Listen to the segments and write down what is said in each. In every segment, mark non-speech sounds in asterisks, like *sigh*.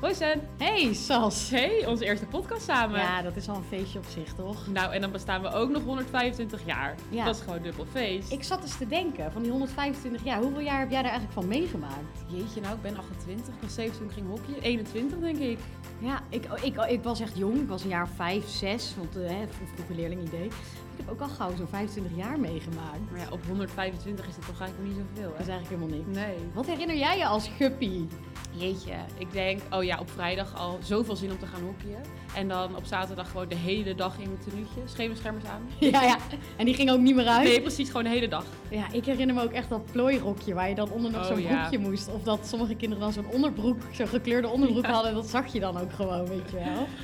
Hoi Sen. Hey Sas. Hey, onze eerste podcast samen. Ja, dat is al een feestje op zich, toch? Nou, en dan bestaan we ook nog 125 jaar. Ja. Dat is gewoon dubbel feest. Ik zat eens te denken, van die 125 jaar, hoeveel jaar heb jij daar eigenlijk van meegemaakt? Jeetje, nou, ik ben 28. Ik was 7 toen ik ging hockeyen. 21, denk ik. Ja, ik, ik, ik was echt jong. Ik was een jaar 5, 6, want hè, vroege leerling idee. Ik heb ook al gauw zo'n 25 jaar meegemaakt. Maar ja, op 125 is het toch eigenlijk nog niet zoveel, Dat is hè? eigenlijk helemaal niks. Nee. Wat herinner jij je als guppie? Jeetje, ik denk, oh ja, op vrijdag al zoveel zin om te gaan hockeyen. En dan op zaterdag gewoon de hele dag in mijn tenuutje. Schemerschermers aan. *laughs* Ja, ja. En die ging ook niet meer uit. Nee, precies, gewoon de hele dag. Ja, ik herinner me ook echt dat plooirokje waar je dan onder nog Oh, zo'n ja. broekje moest. Of dat sommige kinderen dan zo'n onderbroek, zo'n gekleurde onderbroek Ja. hadden. Dat zag je dan ook gewoon, weet je wel. *laughs*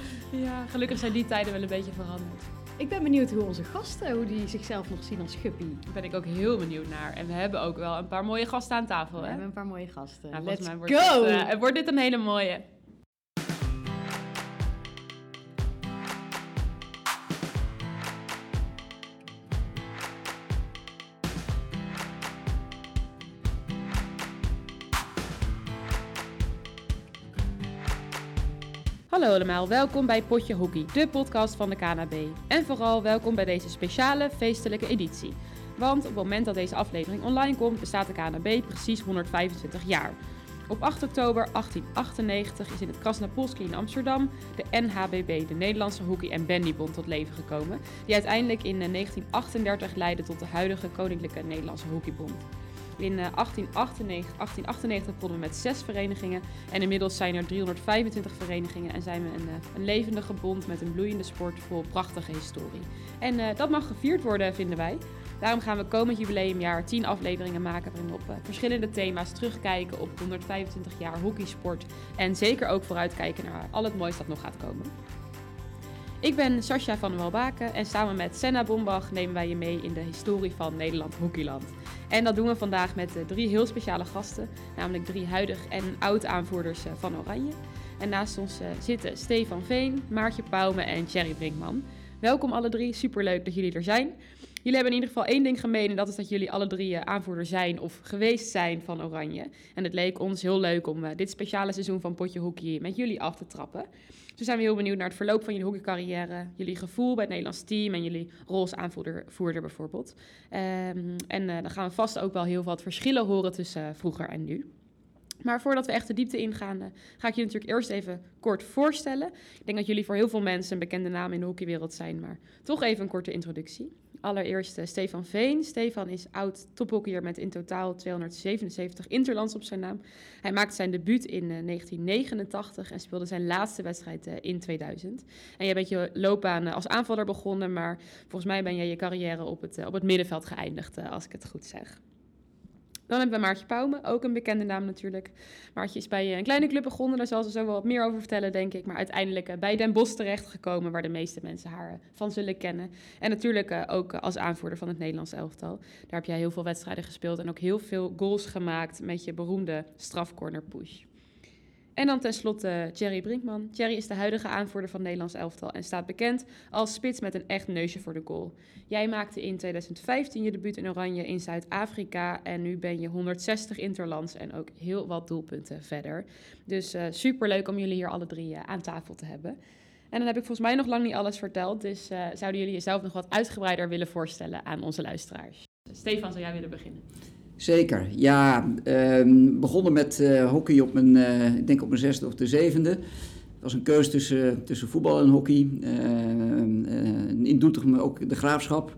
Ja, gelukkig zijn die tijden wel een beetje veranderd. Ik ben benieuwd hoe onze gasten, hoe die zichzelf nog zien als guppie. Daar ben ik ook heel benieuwd naar. En we hebben ook wel een paar mooie gasten aan tafel, We hè? hebben een paar mooie gasten. Nou, Let's go! Dit, eh, wordt dit een hele mooie. Hallo allemaal, welkom bij Potje Hockey, de podcast van de KNB. En vooral welkom bij deze speciale feestelijke editie. Want op het moment dat deze aflevering online komt, bestaat de KNB precies 125 jaar. Op 8 oktober 1898 is in het Krasnapolski in Amsterdam de NHBB, de Nederlandse Hockey- en Bandybond, tot leven gekomen. Die uiteindelijk in eh, 1938 leidde tot de huidige Koninklijke Nederlandse Hockeybond. In eh, 1898, 1898 begonnen we met zes verenigingen en inmiddels zijn er 325 verenigingen en zijn we een, eh, een levendige bond met een bloeiende sport vol prachtige historie. En eh, dat mag gevierd worden, vinden wij. Daarom gaan we komend jubileumjaar 10 afleveringen maken waarin we op verschillende thema's terugkijken op 125 jaar hockeysport en zeker ook vooruitkijken naar al het moois dat nog gaat komen. Ik ben Sascha van der Welbaken en samen met Senna Bombach nemen wij je mee in de historie van Nederland Hockeyland. En dat doen we vandaag met eh, drie heel speciale gasten, namelijk drie huidig en oud aanvoerders eh, van Oranje. En naast ons eh, zitten Stefan Veen, Maartje Pauwme en Thierry Brinkman. Welkom alle drie, superleuk dat jullie er zijn. Jullie hebben in ieder geval één ding gemeen en dat is dat jullie alle drie aanvoerder zijn of geweest zijn van Oranje. En het leek ons heel leuk om eh, dit speciale seizoen van Potje Hockey met jullie af te trappen. Dus zijn we heel benieuwd naar het verloop van jullie hockeycarrière, jullie gevoel bij het Nederlands team en jullie rol als aanvoerder voerder bijvoorbeeld. Ehm, en eh, dan gaan we vast ook wel heel wat verschillen horen tussen eh, vroeger en nu. Maar voordat we echt de diepte ingaan, ga ik je natuurlijk eerst even kort voorstellen. Ik denk dat jullie voor heel veel mensen een bekende naam in de hockeywereld zijn, maar toch even een korte introductie. Allereerst eh, Stefan Veen. Stefan is oud tophockeyer met in totaal 277 interlands op zijn naam. Hij maakte zijn debuut in eh, 1989 en speelde zijn laatste wedstrijd eh, in 2000. En jij bent je loopbaan eh, als aanvaller begonnen, maar volgens mij ben jij je carrière op het, eh, op het middenveld geëindigd, eh, als ik het goed zeg. Dan hebben we Maartje Pauwme, ook een bekende naam natuurlijk. Maartje is bij eh, een kleine club begonnen, daar zal ze zo wel wat meer over vertellen, denk ik. Maar uiteindelijk eh, bij Den Bosch terechtgekomen, waar de meeste mensen haar eh, van zullen kennen. En natuurlijk ook als aanvoerder van het Nederlands elftal. Daar heb jij heel veel wedstrijden gespeeld en ook heel veel goals gemaakt met je beroemde strafcorner push. En dan tenslotte Thierry Brinkman. Thierry is de huidige aanvoerder van Nederlands elftal en staat bekend als spits met een echt neusje voor de goal. Jij maakte in 2015 je debuut in Oranje in Zuid-Afrika en nu ben je 160 interlands en ook heel wat doelpunten verder. Dus eh super leuk om jullie hier alle drie eh, aan tafel te hebben. En dan heb ik volgens mij nog lang niet alles verteld, dus eh, zouden jullie jezelf nog wat uitgebreider willen voorstellen aan onze luisteraars? Stefan, zou jij willen beginnen? Zeker, ja. ehm, begonnen met eh, hockey op mijn, eh, ik denk op mijn zesde of de zevende. Het was een keus tussen, tussen voetbal en hockey. Eh, in Doetinchem ook de graafschap,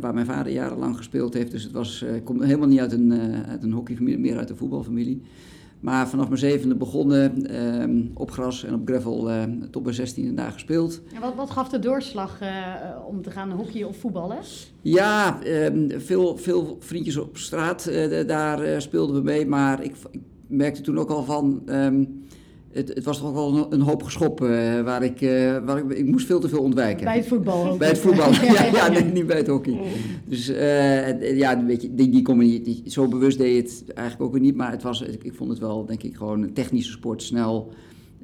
waar mijn vader jarenlang gespeeld heeft. Dus het was, eh, ik kom helemaal niet uit een, uit een hockeyfamilie, meer uit een voetbalfamilie. Maar vanaf mijn zevende begonnen, ehm, op gras en op gravel, eh, tot mijn zestiende daar gespeeld. En wat, wat gaf de doorslag eh, om te gaan hockeyen of voetballen? Ja, ehm, veel, veel vriendjes op straat, eh, daar speelden we mee. Maar ik, ik merkte toen ook al van, ehm, het, het was toch wel een, een hoop geschop eh, waar, ik, eh, waar ik, ik moest veel te veel ontwijken. Bij het voetbal ook. Bij het voetbal, *laughs* ja, ja, ja. nee, niet bij het hockey. Dus eh, ja, weet je, die, die kon me niet, die- zo bewust deed je het eigenlijk ook weer niet. Maar het was, ik, ik vond het wel, denk ik, gewoon een technische sport, snel.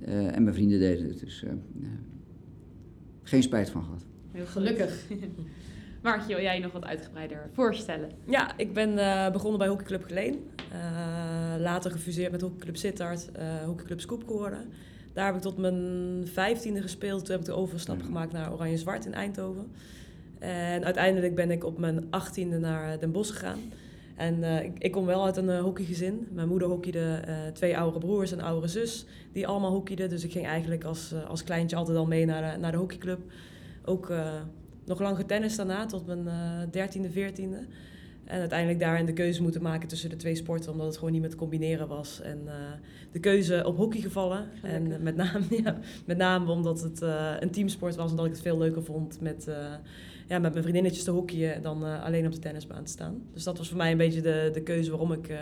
eh, en mijn vrienden deden het, dus eh, geen spijt van gehad. Heel. Gelukkig. *laughs* Maartje, wil jij je nog wat uitgebreider voorstellen? Ja, ik ben eh, begonnen bij hockeyclub Geleen. Later gefuseerd met hockeyclub Sittard, hockeyclub Scoop geworden. Daar heb ik tot mijn vijftiende gespeeld. Toen heb ik de overstap gemaakt naar Oranje-Zwart in Eindhoven. En uiteindelijk ben ik op mijn achttiende naar Den Bosch gegaan. En uh, ik, ik, kom wel uit een uh, hockeygezin. Mijn moeder hockeyde, uh, twee oudere broers en een oudere zus die allemaal hockeyden. Dus ik ging eigenlijk als, als kleintje altijd al mee naar de, naar de hockeyclub. Ook nog lang getennis daarna, tot mijn dertiende, veertiende. En uiteindelijk daarin de keuze moeten maken tussen de twee sporten, omdat het gewoon niet meer te combineren was. En de keuze op hockey gevallen. En met name, *laughs* ja, met name omdat het een teamsport was en dat ik het veel leuker vond met ja, met mijn vriendinnetjes te hockeyen dan alleen op de tennisbaan te staan. Dus dat was voor mij een beetje de, de keuze waarom ik,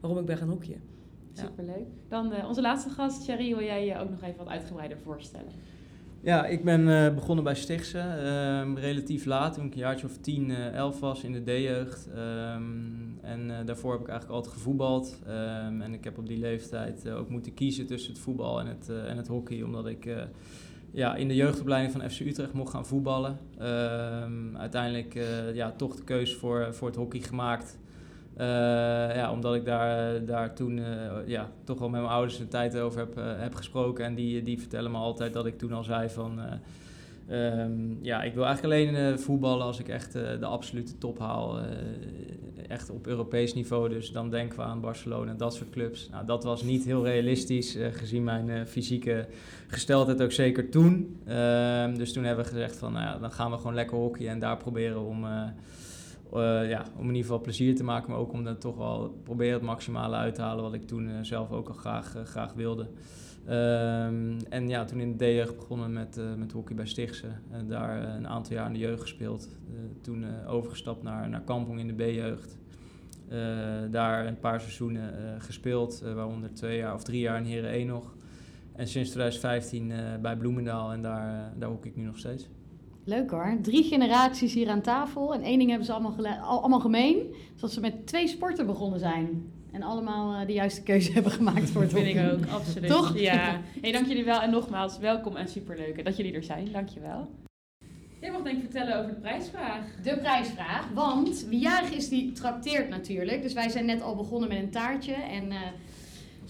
waarom ik ben gaan hockeyen. Superleuk. Dan onze laatste gast, Sherry, wil jij je ook nog even wat uitgebreider voorstellen? Ja, ik ben begonnen bij Stichtse, ehm, relatief laat, toen ik een jaartje of 10, 11 was in de D-jeugd. Um, en daarvoor heb ik eigenlijk altijd gevoetbald. Um, en ik heb op die leeftijd ook moeten kiezen tussen het voetbal en het, en het hockey, omdat ik ja, in de jeugdopleiding van FC Utrecht mocht gaan voetballen. Ehm, uiteindelijk ja, toch de keuze voor, voor het hockey gemaakt. Uh, ja, omdat ik daar, daar toen uh, ja, toch wel met mijn ouders een tijd over heb, heb gesproken. En die, die vertellen me altijd dat ik toen al zei van... Um, ja, ik wil eigenlijk alleen voetballen als ik echt de absolute top haal echt op Europees niveau. Dus dan denken we aan Barcelona en dat soort clubs. Nou, dat was niet heel realistisch, gezien mijn fysieke gesteldheid ook zeker toen. Uh, dus toen hebben we gezegd van, nou ja, dan gaan we gewoon lekker hockey en daar proberen om, eh, ja, om in ieder geval plezier te maken. Maar ook om dan toch wel proberen het maximale uit te halen wat ik toen zelf ook al graag, graag wilde. Um, en ja, toen in de D-jeugd begonnen met, met hockey bij Stichtse. En daar een aantal jaar in de jeugd gespeeld. Toen overgestapt naar, naar Kampong in de B-jeugd. daar een paar seizoenen gespeeld, waaronder twee jaar of drie jaar in Heren 1 nog. En sinds 2015 bij Bloemendaal en daar, daar hockey ik nu nog steeds. Leuk hoor. Drie generaties hier aan tafel. En één ding hebben ze allemaal, allemaal gemeen. Dat ze met twee sporten begonnen zijn. En allemaal uh, de juiste keuze *laughs* hebben gemaakt voor het vind ik ook, absoluut. Toch? Ja. Hey, dank jullie wel en nogmaals welkom en superleuk dat jullie er zijn. Dankjewel. Jij mag denk ik vertellen over de prijsvraag. De prijsvraag, want wie jarig is, die trakteert natuurlijk. Dus wij zijn net al begonnen met een taartje. En uh,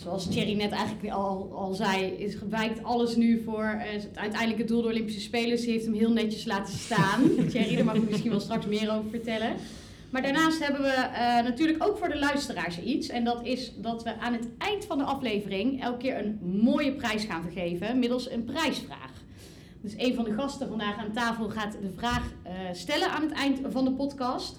zoals Thierry net eigenlijk al, al zei, is gewijkt alles nu voor uh, het uiteindelijke doel de Olympische Spelen. Ze heeft hem heel netjes laten staan. *laughs* Thierry, daar mag ik misschien wel straks meer over vertellen. Maar daarnaast hebben we uh, natuurlijk ook voor de luisteraars iets. En dat is dat we aan het eind van de aflevering elke keer een mooie prijs gaan vergeven middels een prijsvraag. Dus een van de gasten vandaag aan tafel gaat de vraag uh, stellen aan het eind van de podcast.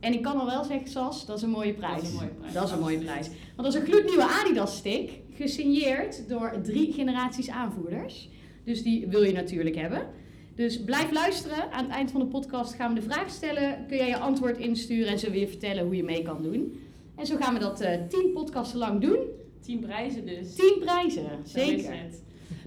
En ik kan al wel zeggen, Sas, dat is een mooie prijs. Dat is een mooie prijs. Dat is een mooie prijs. Want dat is een gloednieuwe Adidas stick, gesigneerd door drie generaties aanvoerders. Dus die wil je natuurlijk hebben. Dus blijf luisteren. Aan het eind van de podcast gaan we de vraag stellen. Kun jij je antwoord insturen en ze weer vertellen hoe je mee kan doen. En zo gaan we dat uh, tien podcasten lang doen. Tien prijzen dus. Tien prijzen, zeker.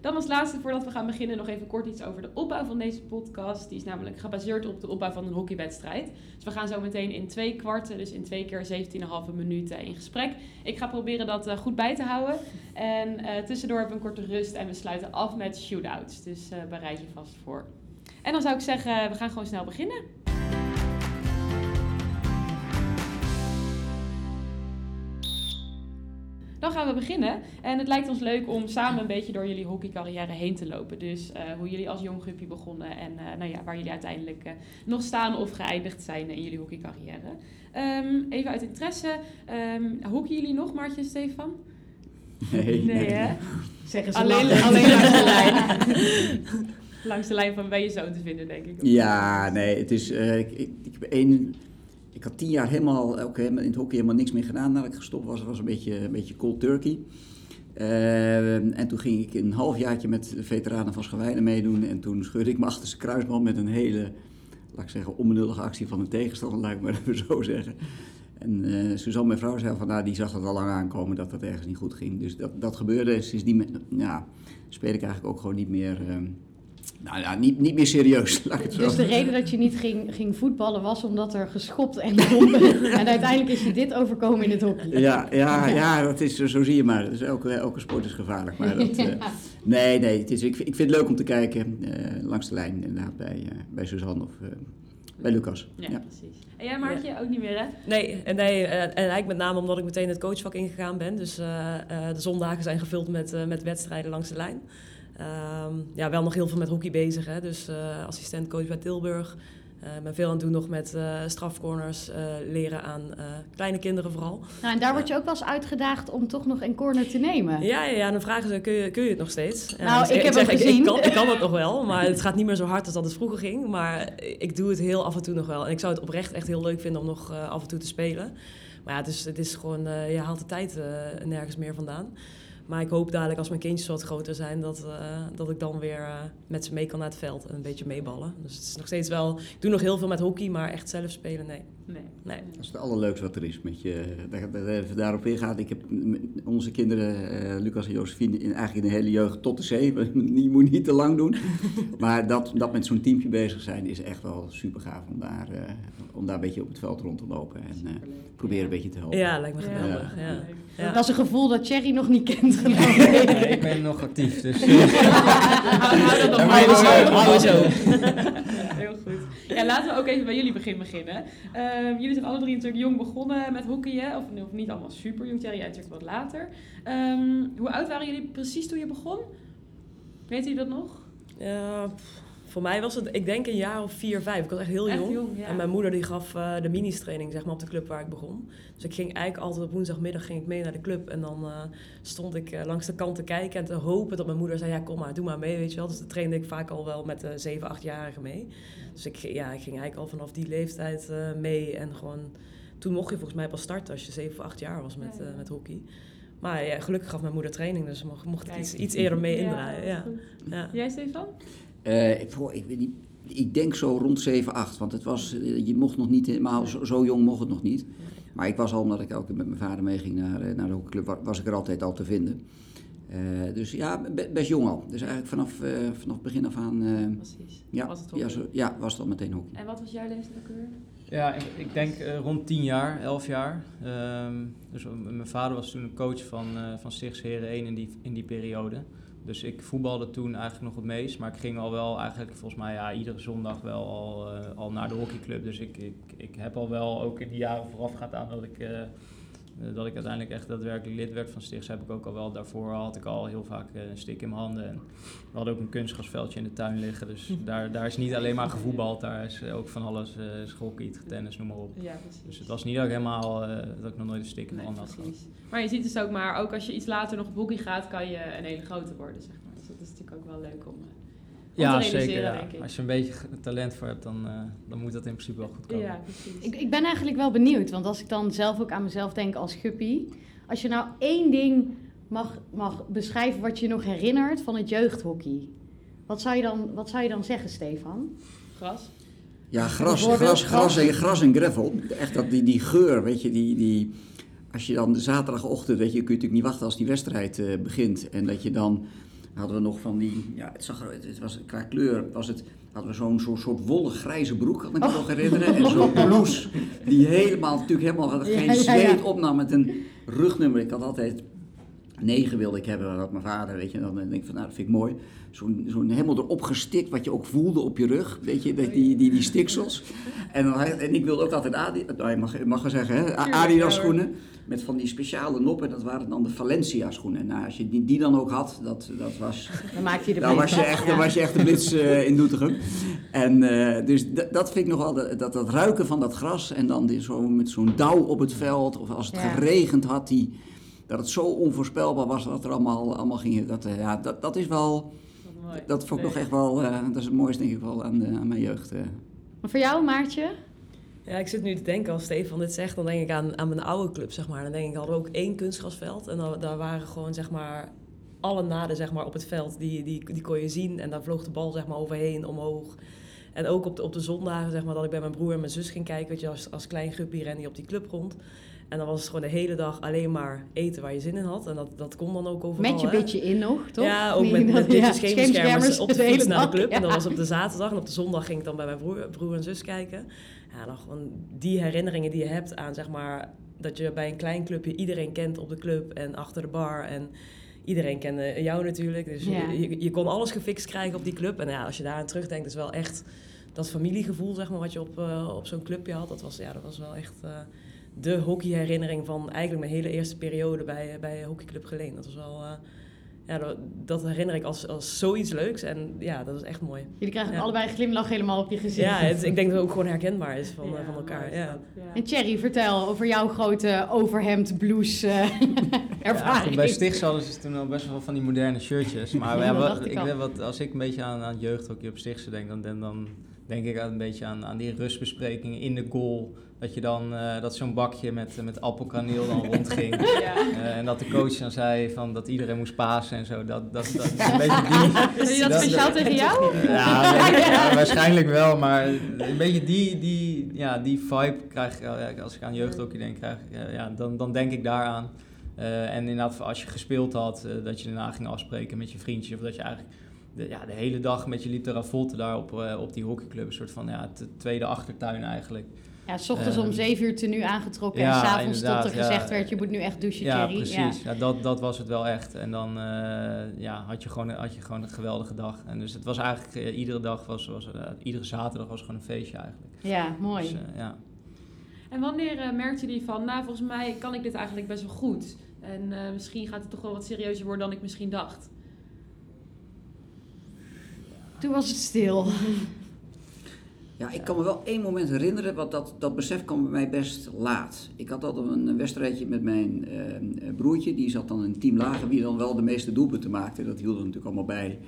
Dan als laatste, voordat we gaan beginnen, nog even kort iets over de opbouw van deze podcast. Die is namelijk gebaseerd op de opbouw van een hockeywedstrijd. Dus we gaan zo meteen in twee kwarten, dus in twee keer 17,5 minuten in gesprek. Ik ga proberen dat uh, goed bij te houden. En uh, tussendoor hebben we een korte rust en we sluiten af met shootouts. Dus uh, bereid je vast voor. En dan zou ik zeggen, we gaan gewoon snel beginnen. Dan gaan we beginnen. En het lijkt ons leuk om samen een beetje door jullie hockeycarrière heen te lopen. Dus uh, hoe jullie als jong groepje begonnen en uh, nou ja, waar jullie uiteindelijk uh, nog staan of geëindigd zijn in jullie hockeycarrière. Um, even uit interesse, um, hockey jullie nog, Maartje en Stefan? Nee. Nee, hè? Zeggen ze alleen, alleen langs de *laughs* lijn. langs de lijn van ben je zo te vinden, denk ik. Ja, nee, het is... ik, ik, ik heb één ik had tien jaar helemaal, ook in het hockey helemaal niks meer gedaan nadat ik gestopt was. Het was een beetje, een beetje cold turkey. Uh, en toen ging ik een halfjaartje met de veteranen van Schawijnen meedoen. En toen scheurde ik mijn achterste kruisband met een hele, laat ik zeggen, onbenullige actie van een tegenstander, ik maar even *laughs* zo zeggen. En uh, Suzanne, mijn vrouw, zei van, nou, die zag het al lang aankomen dat dat ergens niet goed ging. Dus dat, dat gebeurde. Sindsdien ja, speel ik eigenlijk ook gewoon niet meer... Uh, nou ja, niet, niet meer serieus, *laughs* laat ik het zo Dus de reden dat je niet ging, ging voetballen was omdat er geschopt en gebomben. *laughs* en uiteindelijk is je dit overkomen in het hockey. Ja, ja, *laughs* ja dat is, zo zie je maar. Dus elke, elke sport is gevaarlijk. Maar dat, ja. uh, nee, nee, het is, ik, ik vind het leuk om te kijken uh, langs de lijn inderdaad bij, uh, bij Suzanne of, Bij Lucas. Ja, Ja. precies. En jij Maartje, ook niet meer hè? Nee, en, nee, eh, en eigenlijk met name omdat ik meteen het coachvak ingegaan ben. Dus eh, eh, de zondagen zijn gevuld met, eh, met wedstrijden langs de lijn. Ehm, ja, wel nog heel veel met hockey bezig. Hè? Dus eh assistentcoach bij Tilburg. Ik ben veel aan het doen nog met eh, strafcorners, leren aan kleine kinderen vooral. Nou, en daar word je ook wel eens uitgedaagd om toch nog een corner te nemen. Ja, ja, ja, dan vragen ze, kun je, kun je het nog steeds? Nou, dus ik heb zeg, gezien. Ik, kan, ik kan het nog wel, *laughs* maar het gaat niet meer zo hard als dat het vroeger ging. Maar ik doe het heel af en toe nog wel. En ik zou het oprecht echt heel leuk vinden om nog af en toe te spelen. Maar ja, het is, het is gewoon, je haalt de tijd nergens meer vandaan. Maar ik hoop dadelijk als mijn kindjes wat groter zijn, dat, eh, dat ik dan weer eh, met ze mee kan naar het veld en een beetje meeballen. Dus het is nog steeds wel, ik doe nog heel veel met hockey, maar echt zelf spelen, nee. Nee. Nee. Dat is het allerleukste wat er is. Met je, daarop ingaat. Ik heb onze kinderen, eh, Lucas en Josephine, in, eigenlijk in de hele jeugd tot de zee. *laughs* Je moet niet te lang doen. *laughs* Maar dat, dat met zo'n teampje bezig zijn is echt wel super gaaf om daar, eh, om daar een beetje op het veld rond te lopen. En eh, proberen een beetje te helpen. Ja, lijkt me Ja. geweldig. Ja. Ja. Dat is een gevoel dat Thierry nog niet kent. *laughs* Nee, ik. ben nog actief, dus... *laughs* Hou dat nog maar maar zo. Heel goed. Ja, laten we ook even bij jullie begin beginnen. Ehm, jullie zijn alle drie natuurlijk jong begonnen met hockeyen. Of, of niet allemaal super jong. Thierry, jij natuurlijk wat later. Ehm, hoe oud waren jullie precies toen je begon? Weet jullie dat nog? Ja, pff, voor mij was het, ik denk een jaar of vier, vijf. Ik was echt heel Echt jong. jong, ja. En mijn moeder die gaf eh, de ministraining zeg maar, op de club waar ik begon. Dus ik ging eigenlijk altijd op woensdagmiddag ging ik mee naar de club. En dan eh, stond ik eh, langs de kant te kijken en te hopen dat mijn moeder zei... Ja, kom maar, doe maar mee, weet je wel. Dus dan trainde ik vaak al wel met de zeven, achtjarigen mee. Dus ik, ja, ik ging eigenlijk al vanaf die leeftijd mee. En gewoon, toen mocht je volgens mij pas starten als je zeven of acht jaar was met, Ja, ja. met hockey. Maar ja, gelukkig gaf mijn moeder training, dus mocht, mocht ik iets, iets eerder mee indraaien. Ja. Jij, Stefan? Eh, ik, ik, weet niet, ik denk zo rond 7, 8. Want het was, eh, je mocht nog niet helemaal, zo, zo jong mocht het nog niet. Maar ik was al, omdat ik ook met mijn vader meeging naar, eh, naar de hockeyclub, wa- was ik er altijd al te vinden. Eh, dus ja, be- best jong al. Dus eigenlijk vanaf, eh, vanaf begin af aan Precies. ja, Was het ja, zo, ja, was het al meteen hockey. En wat was jouw leeftijd? Ja, ik, ik denk eh, rond 10 jaar, 11 jaar. Ehm, dus mijn vader was toen een coach van, eh van Stichts Heren 1 in die, in die periode. Dus ik voetbalde toen eigenlijk nog het meest. Maar ik ging al wel eigenlijk volgens mij ja, iedere zondag wel al, eh, al naar de hockeyclub. Dus ik, ik, ik heb al wel ook in die jaren voorafgaand aan dat ik, eh, dat ik uiteindelijk echt daadwerkelijk lid werd van Stichts. Heb ik ook al wel, daarvoor had ik al heel vaak eh, een stick in mijn handen. En we hadden ook een kunstgrasveldje in de tuin liggen. Dus *laughs* daar, daar is niet alleen maar gevoetbald. Daar is eh, ook van alles uh, schokkiet, tennis, noem maar op. Ja. Dus het was niet dat ik helemaal, eh, dat ik nog nooit een stick in mijn hand had gehad. Maar je ziet dus ook maar, ook als je iets later nog op hockey gaat, kan je een hele grote worden, zeg maar. Dus dat is natuurlijk ook wel leuk om, eh, om Ja, te realiseren, zeker. Ja. denk ik. Als je een beetje talent voor hebt, dan, eh, dan moet dat in principe wel goed komen. Ja, precies. Ik, ik ben eigenlijk wel benieuwd, want als ik dan zelf ook aan mezelf denk als guppy. Als je nou één ding mag, mag beschrijven wat je nog herinnert van het jeugdhockey. Wat zou je dan, wat zou je dan zeggen, Stefan? Gras? Ja, gras, gras, gras, gras. en, gras en gravel. Echt dat, die, die geur, weet je, die, die, als je dan de zaterdagochtend, weet je, kun je natuurlijk niet wachten als die wedstrijd eh, begint. En dat je dan, hadden we nog van die, ja, het zag het was, qua kleur was het, hadden we zo'n zo'n soort wollig grijze broek, kan ik me nog herinneren. En zo'n *laughs* blouse, die helemaal, natuurlijk helemaal Ja, geen ja, ja. zweet opnam met een rugnummer. Ik had altijd negen wilde ik hebben, dat mijn vader, weet je. Dan denk ik van, nou, dat vind ik mooi. Zo'n zo'n helemaal erop gestikt, wat je ook voelde op je rug, weet je, dat- die, die, die stiksels. En, dan, en ik wilde ook altijd Adi, nou, je mag, je mag wel zeggen, hè, Adidas schoenen. Met van die speciale noppen, dat waren dan de Valencia schoenen. Nou, als je die, die dan ook had, dat, dat was... Dan maak je de Dan was je echt, ja. dan was je echt de blitz eh, in Doetinchem. En eh, dus dat vind ik nog wel, dat, dat, dat ruiken van dat gras en dan die zo met zo'n dauw op het veld. Of als het Ja. geregend had, die, dat het zo onvoorspelbaar was wat er allemaal, allemaal ging. Dat, eh, ja, dat, dat is wel, mooi. dat vond ik nog echt wel, eh, dat is het mooiste denk ik wel aan, de, aan mijn jeugd. eh. Maar voor jou, Maartje? Ja, ik zit nu te denken als Stefan dit zegt, dan denk ik aan, aan mijn oude club, zeg maar. Dan denk ik, hadden we ook één kunstgrasveld en dan, daar waren gewoon, zeg maar, alle naden, zeg maar, op het veld, die, die, die kon je zien. En daar vloog de bal, zeg maar, overheen, omhoog. En ook op de, op de zondagen, zeg maar, dat ik bij mijn broer en mijn zus ging kijken, weet je, als, als klein guppy rende je op die club rond. En dan was het gewoon de hele dag alleen maar eten waar je zin in had. En dat, dat kon dan ook overal, Met je hè. beetje in nog, toch? Ja, ook met, met ja, op de hele fiets naar de club. En dat was op de zaterdag. En op de zondag ging ik dan bij mijn broer, broer en zus kijken. Ja, dan gewoon die herinneringen die je hebt aan, zeg maar... dat je bij een klein clubje iedereen kent op de club en achter de bar. En iedereen kende jou natuurlijk. Dus Ja. je, je, je kon alles gefixt krijgen op die club. En ja, als je daar aan terugdenkt, is wel echt dat familiegevoel, zeg maar, wat je op, eh, op zo'n clubje had, dat was, ja, dat was wel echt uh, de hockeyherinnering van eigenlijk mijn hele eerste periode bij, bij Hockeyclub Geleen. Dat was wel ja, dat, dat, herinner ik als, als zoiets leuks. En ja, dat is echt mooi. Jullie krijgen allebei een glimlach helemaal op je gezicht. Ja, het, ik denk dat het ook gewoon herkenbaar is van, van elkaar. Ja. En Thierry, vertel over jouw grote overhemd blues *laughs* uh, ervaring. bij Stichts hadden ze toen al best wel van die moderne shirtjes. *laughs* Maar ja, wat, ik, ik wat, als ik een beetje aan, aan jeugdhockey op Stichtse denk, dan, dan, dan denk ik een beetje aan, aan die rustbesprekingen in de goal. Dat je dan, uh, dat zo'n bakje met, met appelkaneel dan *laughs* rondging. Ja. Uh, en dat de coach dan zei van dat iedereen moest pasen en zo. Dat, dat, dat is *laughs* een beetje die... Doe je dat, *laughs* speciaal tegen jou? Ja, ja, waarscheinlijk wel. Maar een beetje die, die, ja, die vibe krijg ik, als ik aan jeugdhockey denk, krijg, ja, dan, dan denk ik daaraan. Uh, en inderdaad, als je gespeeld had, dat je daarna ging afspreken met je vriendje. Of dat je eigenlijk de, ja, de hele dag met je liep te daar op, op die hockeyclub. Een soort van ja, tweede achtertuin eigenlijk. Ja, s ochtends om zeven uur nu aangetrokken ja, en s'avonds tot er gezegd werd, je moet nu echt douchen, ja, Thierry. Precies. Ja, dat, dat was het wel echt. En dan uh, ja, had, je gewoon, had je gewoon een geweldige dag. En dus het was eigenlijk, uh, iedere dag was, was iedere zaterdag was gewoon een feestje eigenlijk. Ja, mooi. Dus, ja. En wanneer merkte je van, nou volgens mij kan ik dit eigenlijk best wel goed. En misschien gaat het toch wel wat serieuzer worden dan ik misschien dacht. Toen was het stil. *laughs* Ja, ik kan me wel één moment herinneren, want dat, dat besef kwam bij mij best laat. Ik had altijd een wedstrijdje met mijn uh, broertje, die zat dan in team lager, wie dan wel de meeste doelpunten maakte. Dat hield er natuurlijk allemaal bij.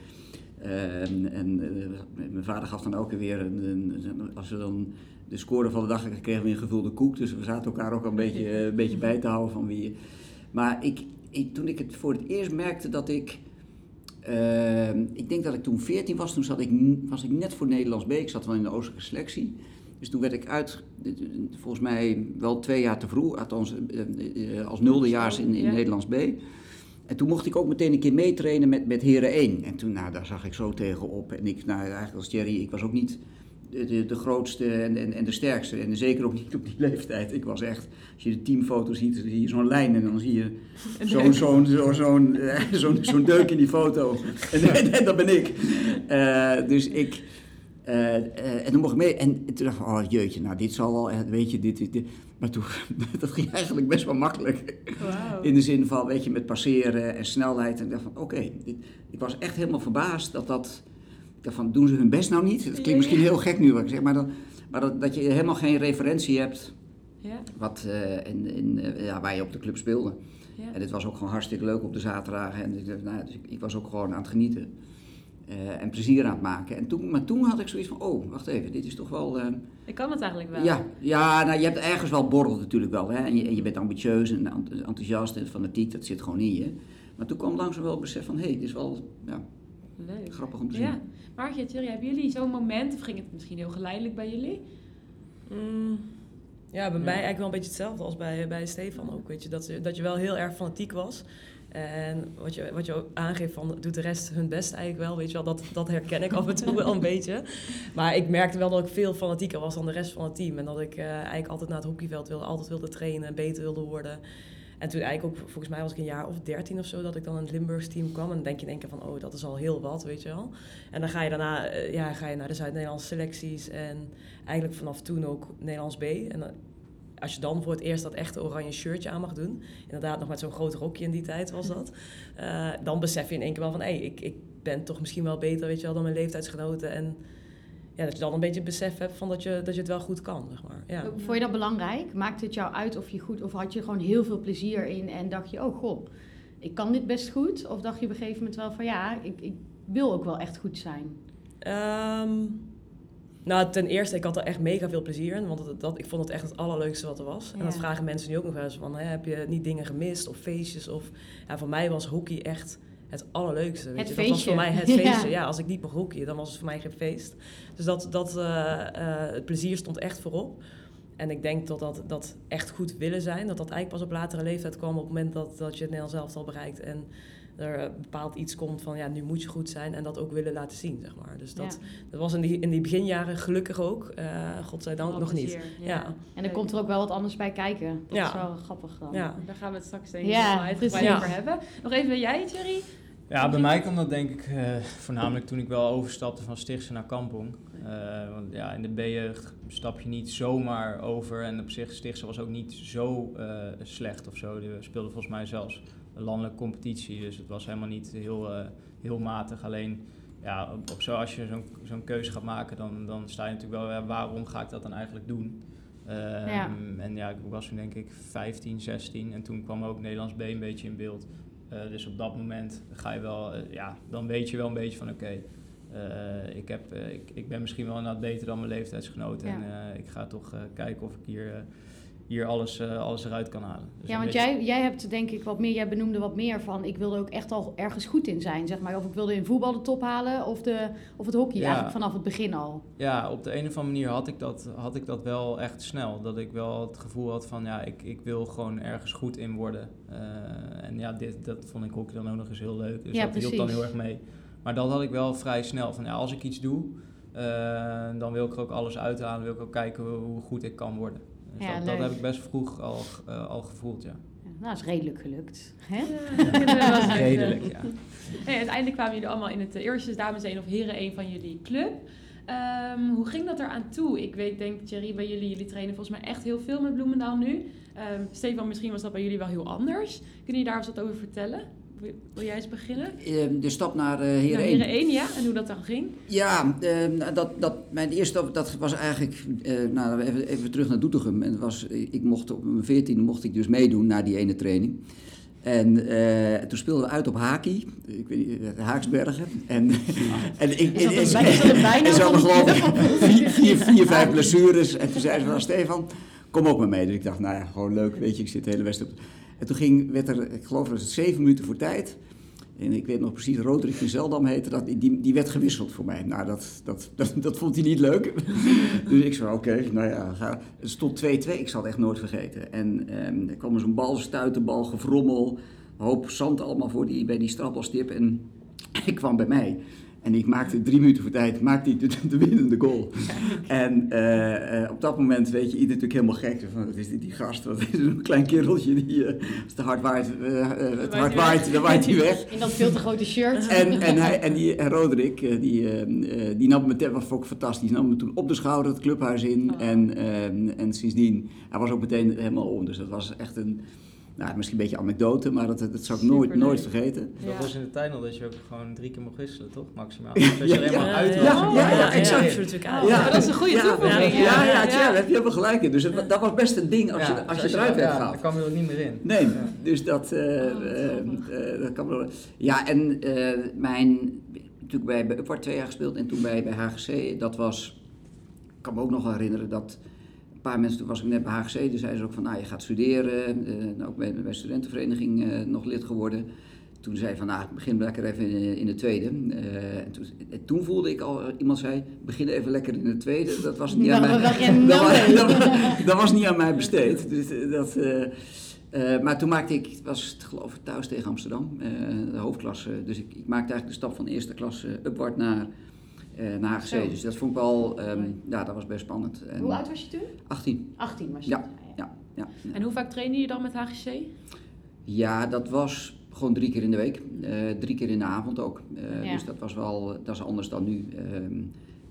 Uh, en uh, mijn vader gaf dan elke weer, een, een, als we dan de score van de dag kregen we een gevulde koek. Dus we zaten elkaar ook een beetje, een beetje bij te houden van wie. Maar ik, ik, toen ik het voor het eerst merkte dat ik uh, ik denk dat ik toen 14 was, toen zat ik, was ik net voor Nederlands B. Ik zat wel in de oostelijke selectie. Dus toen werd ik uit, volgens mij wel twee jaar te vroeg, althans uh, als nuldejaars in, in Nederlands B. En toen mocht ik ook meteen een keer meetrainen met, met Heren 1. En toen, nou, daar zag ik zo tegenop. En ik, nou, eigenlijk als Thierry, ik was ook niet de, de, grootste en, en, en, de sterkste. En zeker ook niet op die *laughs* leeftijd. Ik was echt, als je de teamfoto ziet, zie je zo'n lijn en dan zie je zo'n zo'n zo, zo'n *laughs* zo'n zo'n deuk in die foto. En, en *laughs* dat ben ik. Uh, dus ik. Uh, uh, en dan mocht ik mee. En toen dacht ik, oh jeetje, nou dit zal wel, weet je, dit, dit, dit. Maar toen, dat ging eigenlijk best wel makkelijk. Wow. In de zin van, weet je, met passeren en snelheid. En ik dacht van, oké, okay, ik was echt helemaal verbaasd dat dat van, doen ze hun best nou niet? Dat klinkt misschien heel gek nu wat ik zeg, maar, dan, maar dat, dat je helemaal geen referentie hebt ja. wat, uh, in, in, uh, ja, waar je op de club speelde. Ja. En dit was ook gewoon hartstikke leuk op de zaterdagen. En ik, nou, dus ik, ik, was ook gewoon aan het genieten. Uh, en plezier aan het maken. En toen, maar toen had ik zoiets van, oh, wacht even, dit is toch wel... ik kan het eigenlijk wel. Ja, ja nou, je hebt ergens wel borrel natuurlijk wel. Hè? En, je, en je bent ambitieus en enthousiast en fanatiek, dat zit gewoon in je. Maar toen kwam langzaam wel het besef van, hé, hey, dit is wel... Ja, Leuk. Grappig om te zien. Ja. Thierry, hebben jullie zo'n moment, of ging het misschien heel geleidelijk bij jullie? Mm, ja, bij mij eigenlijk wel een beetje hetzelfde als bij, bij Stefan ook. Weet je, dat, dat je wel heel erg fanatiek was. En wat je, wat je ook aangeeft van, doet de rest hun best eigenlijk wel, weet je wel, dat, dat herken ik af en toe wel een *laughs* beetje. Maar ik merkte wel dat ik veel fanatieker was dan de rest van het team. En dat ik uh, eigenlijk altijd naar het hockeyveld wilde, altijd wilde trainen, beter wilde worden. En toen eigenlijk ook, volgens mij was ik een jaar of dertien of zo, dat ik dan in het Limburgs team kwam. En dan denk je in één keer van, oh, dat is al heel wat, weet je wel. En dan ga je daarna uh, ja, ga je naar de Zuid-Nederlandse selecties. En eigenlijk vanaf toen ook Nederlands B. En als je dan voor het eerst dat echte oranje shirtje aan mag doen, inderdaad nog met zo'n groot rokje in die tijd was dat, uh, dan besef je in één keer wel van, hé, hey, ik, ik ben toch misschien wel beter, weet je wel, dan mijn leeftijdsgenoten. En ja, dat je dan een beetje het besef hebt van dat je, dat je het wel goed kan, zeg maar. Ja. Vond je dat belangrijk? Maakte het jou uit of je goed, of had je gewoon heel veel plezier in en dacht je, oh goh, ik kan dit best goed? Of dacht je op een gegeven moment wel van, ja, ik, ik wil ook wel echt goed zijn? Um, nou, ten eerste, ik had er echt mega veel plezier in, want dat, dat, ik vond het echt het allerleukste wat er was. Ja. En dat vragen mensen nu ook nog wel eens van, hè, heb je niet dingen gemist of feestjes? Of, ja, voor mij was hockey echt het allerleukste. Weet het je? Feestje. Dat was voor mij het feestje. *laughs* Ja. als ik niet mocht hockeyen, dan was het voor mij geen feest. Dus dat, dat, uh, uh, het plezier stond echt voorop. En ik denk dat, dat dat echt goed willen zijn, dat dat eigenlijk pas op latere leeftijd kwam op het moment dat, dat je het Nederlands zelf al bereikt. En er bepaald iets komt van ja, nu moet je goed zijn en dat ook willen laten zien, zeg maar. Dus dat, ja. dat was in die, in die beginjaren gelukkig ook, uh, godzijdank oh, nog niet. Ja. ja. En er komt er ook wel wat anders bij kijken. Dat ja. is wel grappig dan. Ja. Daar gaan we het straks denk ik ja, uitgebreid over hebben. Nog even jij, Thierry. Ja, bij mij kwam dat denk ik uh, voornamelijk toen ik wel overstapte van Stichtse naar Kampong. Uh, want ja, in de B-jeugd stap je niet zomaar over. En op zich, Stichtse was ook niet zo uh, slecht of zo. Die speelde volgens mij zelfs een landelijke competitie. Dus het was helemaal niet heel, heel matig. Alleen, ja, op, op zo, als je zo'n zo'n keuze gaat maken, dan, dan sta je natuurlijk wel... Ja, waarom ga ik dat dan eigenlijk doen? Ja. En ja, ik was toen denk ik 15, 16. En toen kwam ook Nederlands B een beetje in beeld. Uh, dus op dat moment ga je wel, uh, ja, dan weet je wel een beetje van oké, okay, uh, ik, heb, ik, ik ben misschien wel inderdaad beter dan mijn leeftijdsgenoten. Ja. En ik ga toch kijken of ik hier hier alles, uh, alles eruit kan halen. Dus ja, want jij, jij hebt denk ik wat meer, jij benoemde wat meer van, ik wilde ook echt al ergens goed in zijn, zeg maar. Of ik wilde in voetbal de top halen of, de, of het hockey, ja. eigenlijk vanaf het begin al. Ja, op de een of andere manier had ik, dat, had ik dat wel echt snel. Dat ik wel het gevoel had van, ja, ik, ik wil gewoon ergens goed in worden. Uh, en ja, dit, dat vond ik hockey dan ook nog eens heel leuk. Dus ja, dat precies. hielp dan heel erg mee. Maar dat had ik wel vrij snel. Van ja, als ik iets doe, uh, dan wil ik er ook alles uithalen. Wil ik ook kijken hoe, hoe goed ik kan worden. Dus Ja, dat, dat heb ik best vroeg al, uh, al gevoeld, ja. Ja, nou, is redelijk gelukt. Hè? *laughs* Dat was echt, Redelijk, eh, ja. Uiteindelijk kwamen jullie allemaal in het eh, eerste dames 1 of heren 1 van jullie club. Ehm, hoe ging dat eraan toe? Ik weet, denk Thierry, bij jullie, jullie trainen volgens mij echt heel veel met Bloemendaal nu. Ehm, Stefan, misschien was dat bij jullie wel heel anders. Kun je daar eens wat over vertellen? Wil, jij eens beginnen? Eh, de stap naar uh, Heren Nou, 1. heren 1, ja. En hoe dat dan ging? Ja, eh, dat, dat, mijn eerste stap dat was eigenlijk, eh, nou even, even terug naar Doetinchem. En het was, ik mocht op mijn veertiende mocht ik dus meedoen naar die ene training. En eh, toen speelden we uit op Haki, ik weet niet, eh, Haaksbergen. En, *laughs* en ik, Is dat en- *laughs* en ze hadden van- geloof ik vier, vier, vier, vijf blessures. En toen zei ze van, Stefan, kom ook maar mee. Dus ik dacht, nou ja, gewoon leuk, weet je, ik zit de hele wedstrijd op. En toen ging, werd er, ik geloof dat het zeven minuten voor tijd. En ik weet nog precies, Roderick van Zeldam heette dat, die, die werd gewisseld voor mij. Nou, dat, dat, dat, *laughs* dat vond hij niet leuk. *laughs* dus ik zei, oké, nou ja, ga. het stond 2-2, ik zal het echt nooit vergeten. En ehm, er kwam zo'n bal, stuitenbal, gefrommel, een hoop zand allemaal voor die, bij die strafbalstip. En *laughs* ik kwam bij mij. En ik maakte drie minuten voor tijd, maakte ik de, de winnende goal. En eh, eh, op dat moment weet je, ieder natuurlijk helemaal gek. Van, wat is dit, die gast? Wat is een klein kereltje die, eh, als het hard waait, het hard hij waait, dan waait hij weg. In dat veel te grote shirt. En, en, hij, en, die, en Roderick, die, die nam me meteen, ik fantastisch, nam me toen op de schouder het clubhuis in. Oh. En, en sindsdien, hij was ook meteen helemaal om. Dus dat was echt een, nou, misschien een beetje anekdote, maar dat, dat zou ik nooit, nooit vergeten. Dat Ja. was in de tijd nog dat je ook gewoon drie keer mocht wisselen, toch? Maximaal. Ja, Dus als je er ja, helemaal ja, uit ja, was. ja, ja, exact. Ja, maar dat is een goede ja, toevoeging, Ja, ja. ja, ja, Ja. heb je helemaal gelijk in. Dus het- dat was best een ding als je, als je eruit werd ja, gehaald. daar kwam je er ook niet meer in. Nee, Ja. dus dat, eh, Oh, eh, grappig. eh, dat kan wel. Ja, en eh, mijn, natuurlijk bij, bij Upward twee jaar gespeeld en toen bij, bij HGC, dat was, ik kan me ook nog wel herinneren dat paar mensen, toen was ik net bij HGC, toen zeiden ze ook van, nou je gaat studeren, eh, nou, ook bij, bij de studentenvereniging eh, nog lid geworden. Toen zei van, nou, begin lekker even in, in de tweede. Eh, en toen, en toen voelde ik al, iemand zei, begin even lekker in de tweede. Dat was niet aan mij, *laughs* dat, was, dat, was, dat was niet aan mij besteed. Dus eh, dat, eh, eh, maar toen maakte ik, was het geloof ik thuis tegen Amsterdam, eh, de hoofdklasse. Dus ik, ik maakte eigenlijk de stap van eerste klasse upward naar, eh HGC. Zo. Dus dat vond ik wel, ehm, ja, dat was best spannend. En Hoe oud was je toen? 18, 18 was je Ja. ja. ja. En hoe vaak trainde je dan met HGC? Ja, dat was gewoon drie keer in de week. Eh, drie keer in de avond ook. Eh, Ja. Dus dat was wel, dat is anders dan nu. Ehm,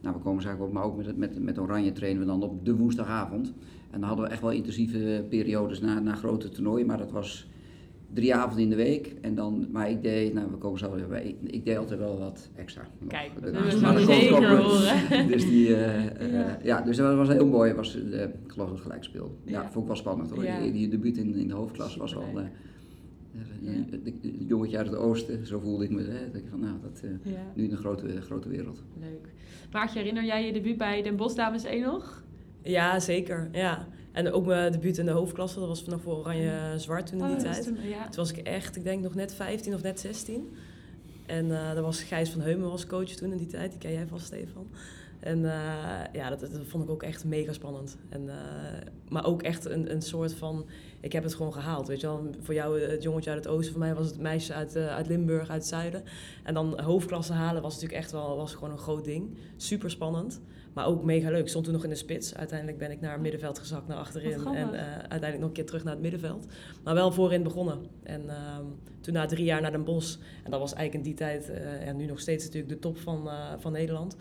nou, we komen zaken op, maar ook met, met, met Oranje trainen we dan op de woensdagavond. En dan hadden we echt wel intensieve periodes na, na grote toernooien, maar dat was drie avonden in de week. En dan, maar ik deed, nou we komen zo weer bij, ik, deed altijd wel wat extra. Kijk, dat willen Maar zeker horen. *laughs* Dus die, eh, eh, Ja. ja. dus dat was heel mooi. Was, eh, ik geloof dat het gelijk speelde. Ja, Ja. vond ik wel spannend hoor. Ja. Die, die debuut in, in de hoofdklasse was wel... Eh, eh, een- een jongetje uit het oosten, zo voelde ik me. Hè, dat ik van, nou, dat, eh, Ja, nu in een grote, grote wereld. leuk. Maartje, herinner jij je debuut bij Den Bosch Dames 1 nog? Ja, zeker. Ja. En ook mijn debuut in de hoofdklasse, dat was vanaf voor Oranje-Zwart toen in die Oh, dat is tijd. toen- ja. Toen was ik echt, ik denk nog net 15 of net 16. En eh daar was Gijs van Heumen was coach toen in die tijd, die ken jij vast, Stefan. En ja, dat, dat, vond ik ook echt mega spannend. En, maar ook echt een, een soort van, ik heb het gewoon gehaald. Weet je wel, voor jou het jongetje uit het oosten, voor mij was het meisje uit, uit Limburg, uit het zuiden. En dan hoofdklasse halen was natuurlijk echt wel was gewoon een groot ding. Super spannend. Maar ook mega leuk. Ik stond toen nog in de spits. Uiteindelijk ben ik naar het middenveld gezakt, naar achterin. En uh, uiteindelijk nog een keer terug naar het middenveld. Maar wel voorin begonnen. En uh, toen na drie jaar naar Den Bosch. En dat was eigenlijk in die tijd, uh, en nu nog steeds natuurlijk, de top van, uh, van Nederland.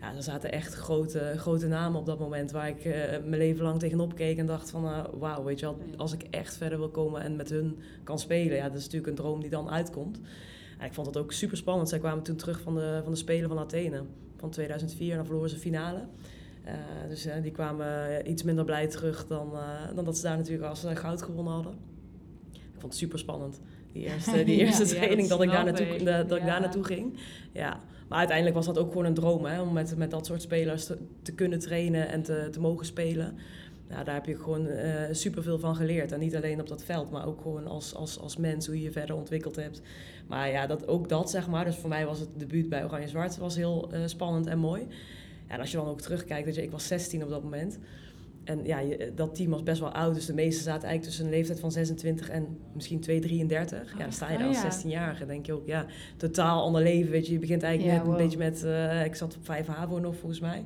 Ja, er zaten echt grote, grote namen op dat moment waar ik mijn leven lang tegenop keek en dacht van wauw, weet je wel, als ik echt verder wil komen en met hun kan spelen, ja, dat is natuurlijk een droom die dan uitkomt. En ik vond het ook super spannend. Zij kwamen toen terug van de, van de Spelen van Athene van 2004 en dan verloren ze finale. Uh, dus uh, die kwamen iets minder blij terug dan, dan dat ze daar natuurlijk als goud gewonnen hadden. Ik vond het super spannend. Die eerste, *laughs* die eerste ja, training ja, dat, ik daar naartoe, dat, dat ik daar naartoe ging. Ja. Maar uiteindelijk was dat ook gewoon een droom hè, om met, met dat soort spelers te, te kunnen trainen en te, te mogen spelen. Nou, daar heb je gewoon uh, superveel van geleerd. En niet alleen op dat veld, maar ook gewoon als, als, als mens, hoe je je verder ontwikkeld hebt. Maar ja, dat, ook dat zeg maar. Dus voor mij was het debuut bij Oranje Zwart was heel uh, spannend en mooi. En als je dan ook terugkijkt, dat je, ik was 16 op dat moment. En ja, je, dat team was best wel oud. Dus de meesten zaten eigenlijk tussen een leeftijd van 26 en misschien 2, 33. Ja, dan sta je daar oh, als 16-jarige. denk je ook, ja, totaal ander leven. Weet je, je begint eigenlijk ja, net een beetje met... Uh, ik zat op 5 HAVO nog volgens mij.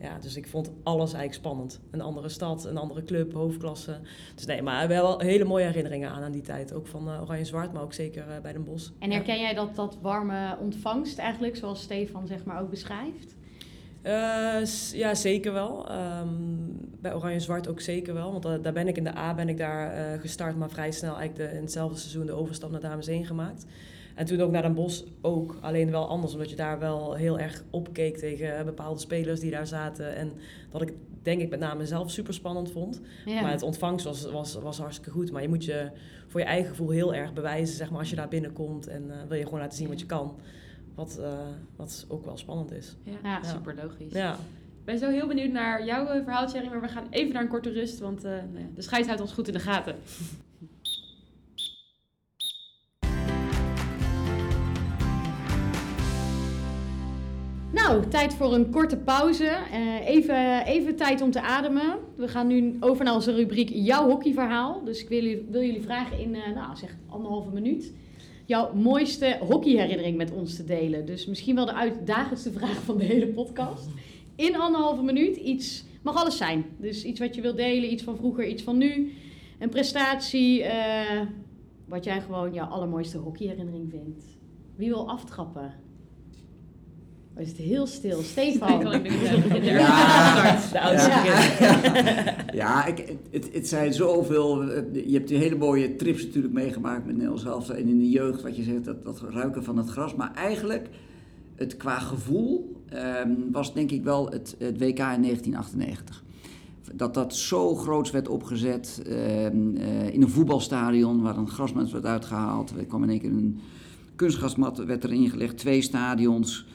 Ja, dus ik vond alles eigenlijk spannend. Een andere stad, een andere club, hoofdklasse. Dus nee, maar wel hele mooie herinneringen aan aan die tijd. Ook van uh, Oranje Zwart, maar ook zeker uh, bij Den Bosch. En herken jij dat, dat warme ontvangst eigenlijk, zoals Stefan zeg maar ook beschrijft? Uh, ja, zeker wel. Um, bij Oranje Zwart ook zeker wel. Want daar ben ik in de A ben ik daar gestart, maar vrij snel eigenlijk de, in hetzelfde seizoen de overstap naar Dames 1 gemaakt. En toen ook naar Den Bosch ook. Alleen wel anders, omdat je daar wel heel erg opkeek tegen bepaalde spelers die daar zaten. En dat ik denk ik met name zelf super spannend vond. Maar het ontvangst was, was, was hartstikke goed. Maar je moet je voor je eigen gevoel heel erg bewijzen, zeg maar, als je daar binnenkomt. En uh, wil je gewoon laten zien wat je kan. Wat, uh, wat ook wel spannend is. Ja, ja. super logisch. Ja. Ik ben zo heel benieuwd naar jouw eh, verhaal, Thierry. Maar we gaan even naar een korte rust, want uh, nou ja, de scheids houdt ons goed in de gaten. Nou, tijd voor een korte pauze. Uh, even, even tijd om te ademen. We gaan nu over naar onze rubriek Jouw hockeyverhaal. Dus ik wil, jullie, jullie vragen in, uh, nou zeg, anderhalve minuut... jouw mooiste hockeyherinnering met ons te delen. Dus misschien wel de uitdagendste vraag van de hele podcast. In anderhalve minuut iets, mag alles zijn. Dus iets wat je wilt delen, iets van vroeger, iets van nu. Een prestatie, uh, wat jij gewoon jouw allermooiste hockeyherinnering vindt. Wie wil aftrappen? Oh, is het heel stil. Stefan. Ja, ja. *laughs* ja ik, het, het zijn zoveel. Je hebt die hele mooie trips natuurlijk meegemaakt met Nederlands zelf En in de jeugd, wat je zegt, dat, dat ruiken van het gras. Maar eigenlijk, het qua gevoel, um, was denk ik wel het, het WK in 1998 dat dat zo groots werd opgezet uh, uh, in een voetbalstadion waar een grasmat werd uitgehaald. Er kwam in één keer een kunstgrasmat werd erin gelegd, twee stadions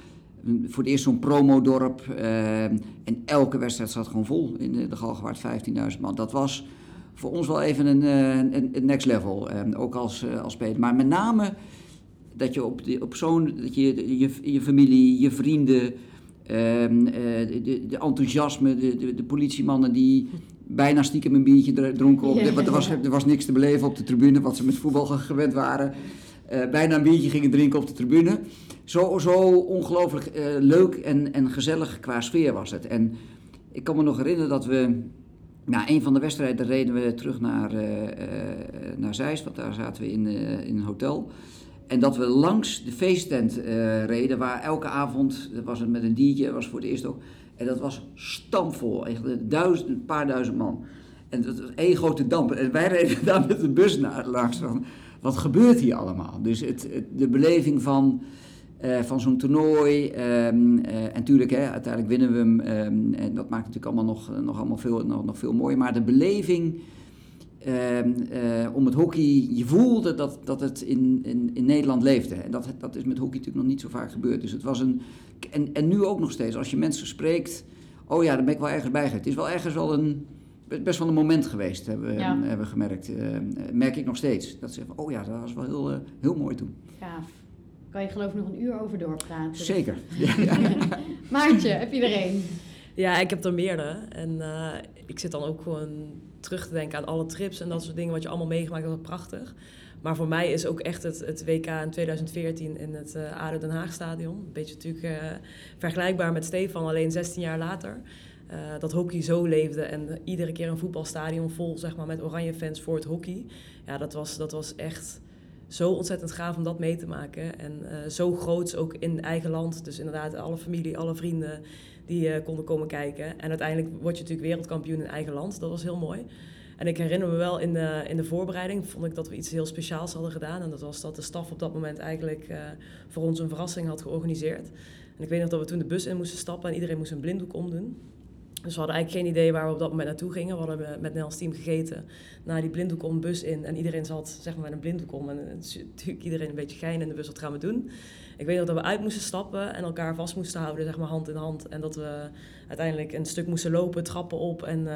voor het eerst zo'n promodorp. Uh, en elke wedstrijd zat gewoon vol in de, de Galgenwaard, 15.000 man. Dat was voor ons wel even een, een, een next level, uh, ook als, uh, als speler. Maar met name dat je op, op zo'n, dat je, je, je familie, je vrienden, ehm, de, de, enthousiasme, de, de, de, politiemannen die bijna stiekem een biertje dronken. Op, er, was, er was niks te beleven op de tribune, wat ze met voetbal gewend waren. bijna een biertje gingen drinken op de tribune zo, zo ongelooflijk uh, leuk en, en gezellig qua sfeer was het. En ik kan me nog herinneren dat we na een van de wedstrijden reden we terug naar, uh, naar Zeist, want daar zaten we in, in een hotel. En dat we langs de feesttent reden, waar elke avond, was het met een diertje, was voor het eerst ook. En dat was stampvol, echt duizend, een paar duizend man. En dat was één grote damp. En wij reden *laughs* daar met de bus naar, langs wat gebeurt hier allemaal? Dus het de beleving van uh, van zo'n toernooi. Um, uh, en natuurlijk, hè, uiteindelijk winnen we hem. Um, en dat maakt natuurlijk allemaal nog, nog, allemaal veel, nog, nog veel mooier. Maar de beleving um, uh, om het hockey, je voelde dat, dat het in, in, in Nederland leefde. En dat, dat is met hockey natuurlijk nog niet zo vaak gebeurd. Dus het was een. En, en nu ook nog steeds, als je mensen spreekt. Oh ja, daar ben ik wel ergens bij Het is wel ergens wel een. Best wel een moment geweest, hebben we, ja. hebben gemerkt. merk ik nog steeds. Dat ze oh ja, dat was wel heel, heel mooi toen. Gaaf. Kan je geloof ik nog een uur over doorpraten. Zeker. *laughs* *laughs* Maartje, heb je er een? Ja, ik heb er meerdere. En eh, ik zit dan ook gewoon terug te denken aan alle trips en dat soort dingen wat je allemaal meegemaakt hebt. Dat prachtig. Maar voor mij is ook echt het, het WK in 2014 in het uh, ADO Den Haag stadion. Een beetje natuurlijk uh, vergelijkbaar met Stefan, alleen 16 jaar later. Uh, dat hockey zo leefde en iedere keer een voetbalstadion vol zeg maar, met oranje fans voor het hockey. Ja, dat was, dat was echt zo ontzettend gaaf om dat mee te maken. En zo groots ook in eigen land. Dus inderdaad alle familie, alle vrienden die konden komen kijken. En uiteindelijk word je natuurlijk wereldkampioen in eigen land. Dat was heel mooi. En ik herinner me wel in de, in de voorbereiding vond ik dat we iets heel speciaals hadden gedaan. En dat was dat de staf op dat moment eigenlijk uh, voor ons een verrassing had georganiseerd. En ik weet nog dat we toen de bus in moesten stappen en iedereen moest een blinddoek omdoen. Dus we hadden eigenlijk geen idee waar we op dat moment naartoe gingen. We hadden met Nels team gegeten, naar die blinddoek om bus in. En iedereen zat zeg maar, met een blinddoek om. En natuurlijk iedereen een beetje gein in de bus, wat gaan we doen? Ik weet nog dat we uit moesten stappen en elkaar vast moesten houden, zeg maar hand in hand. En dat we uiteindelijk een stuk moesten lopen, trappen op en uh,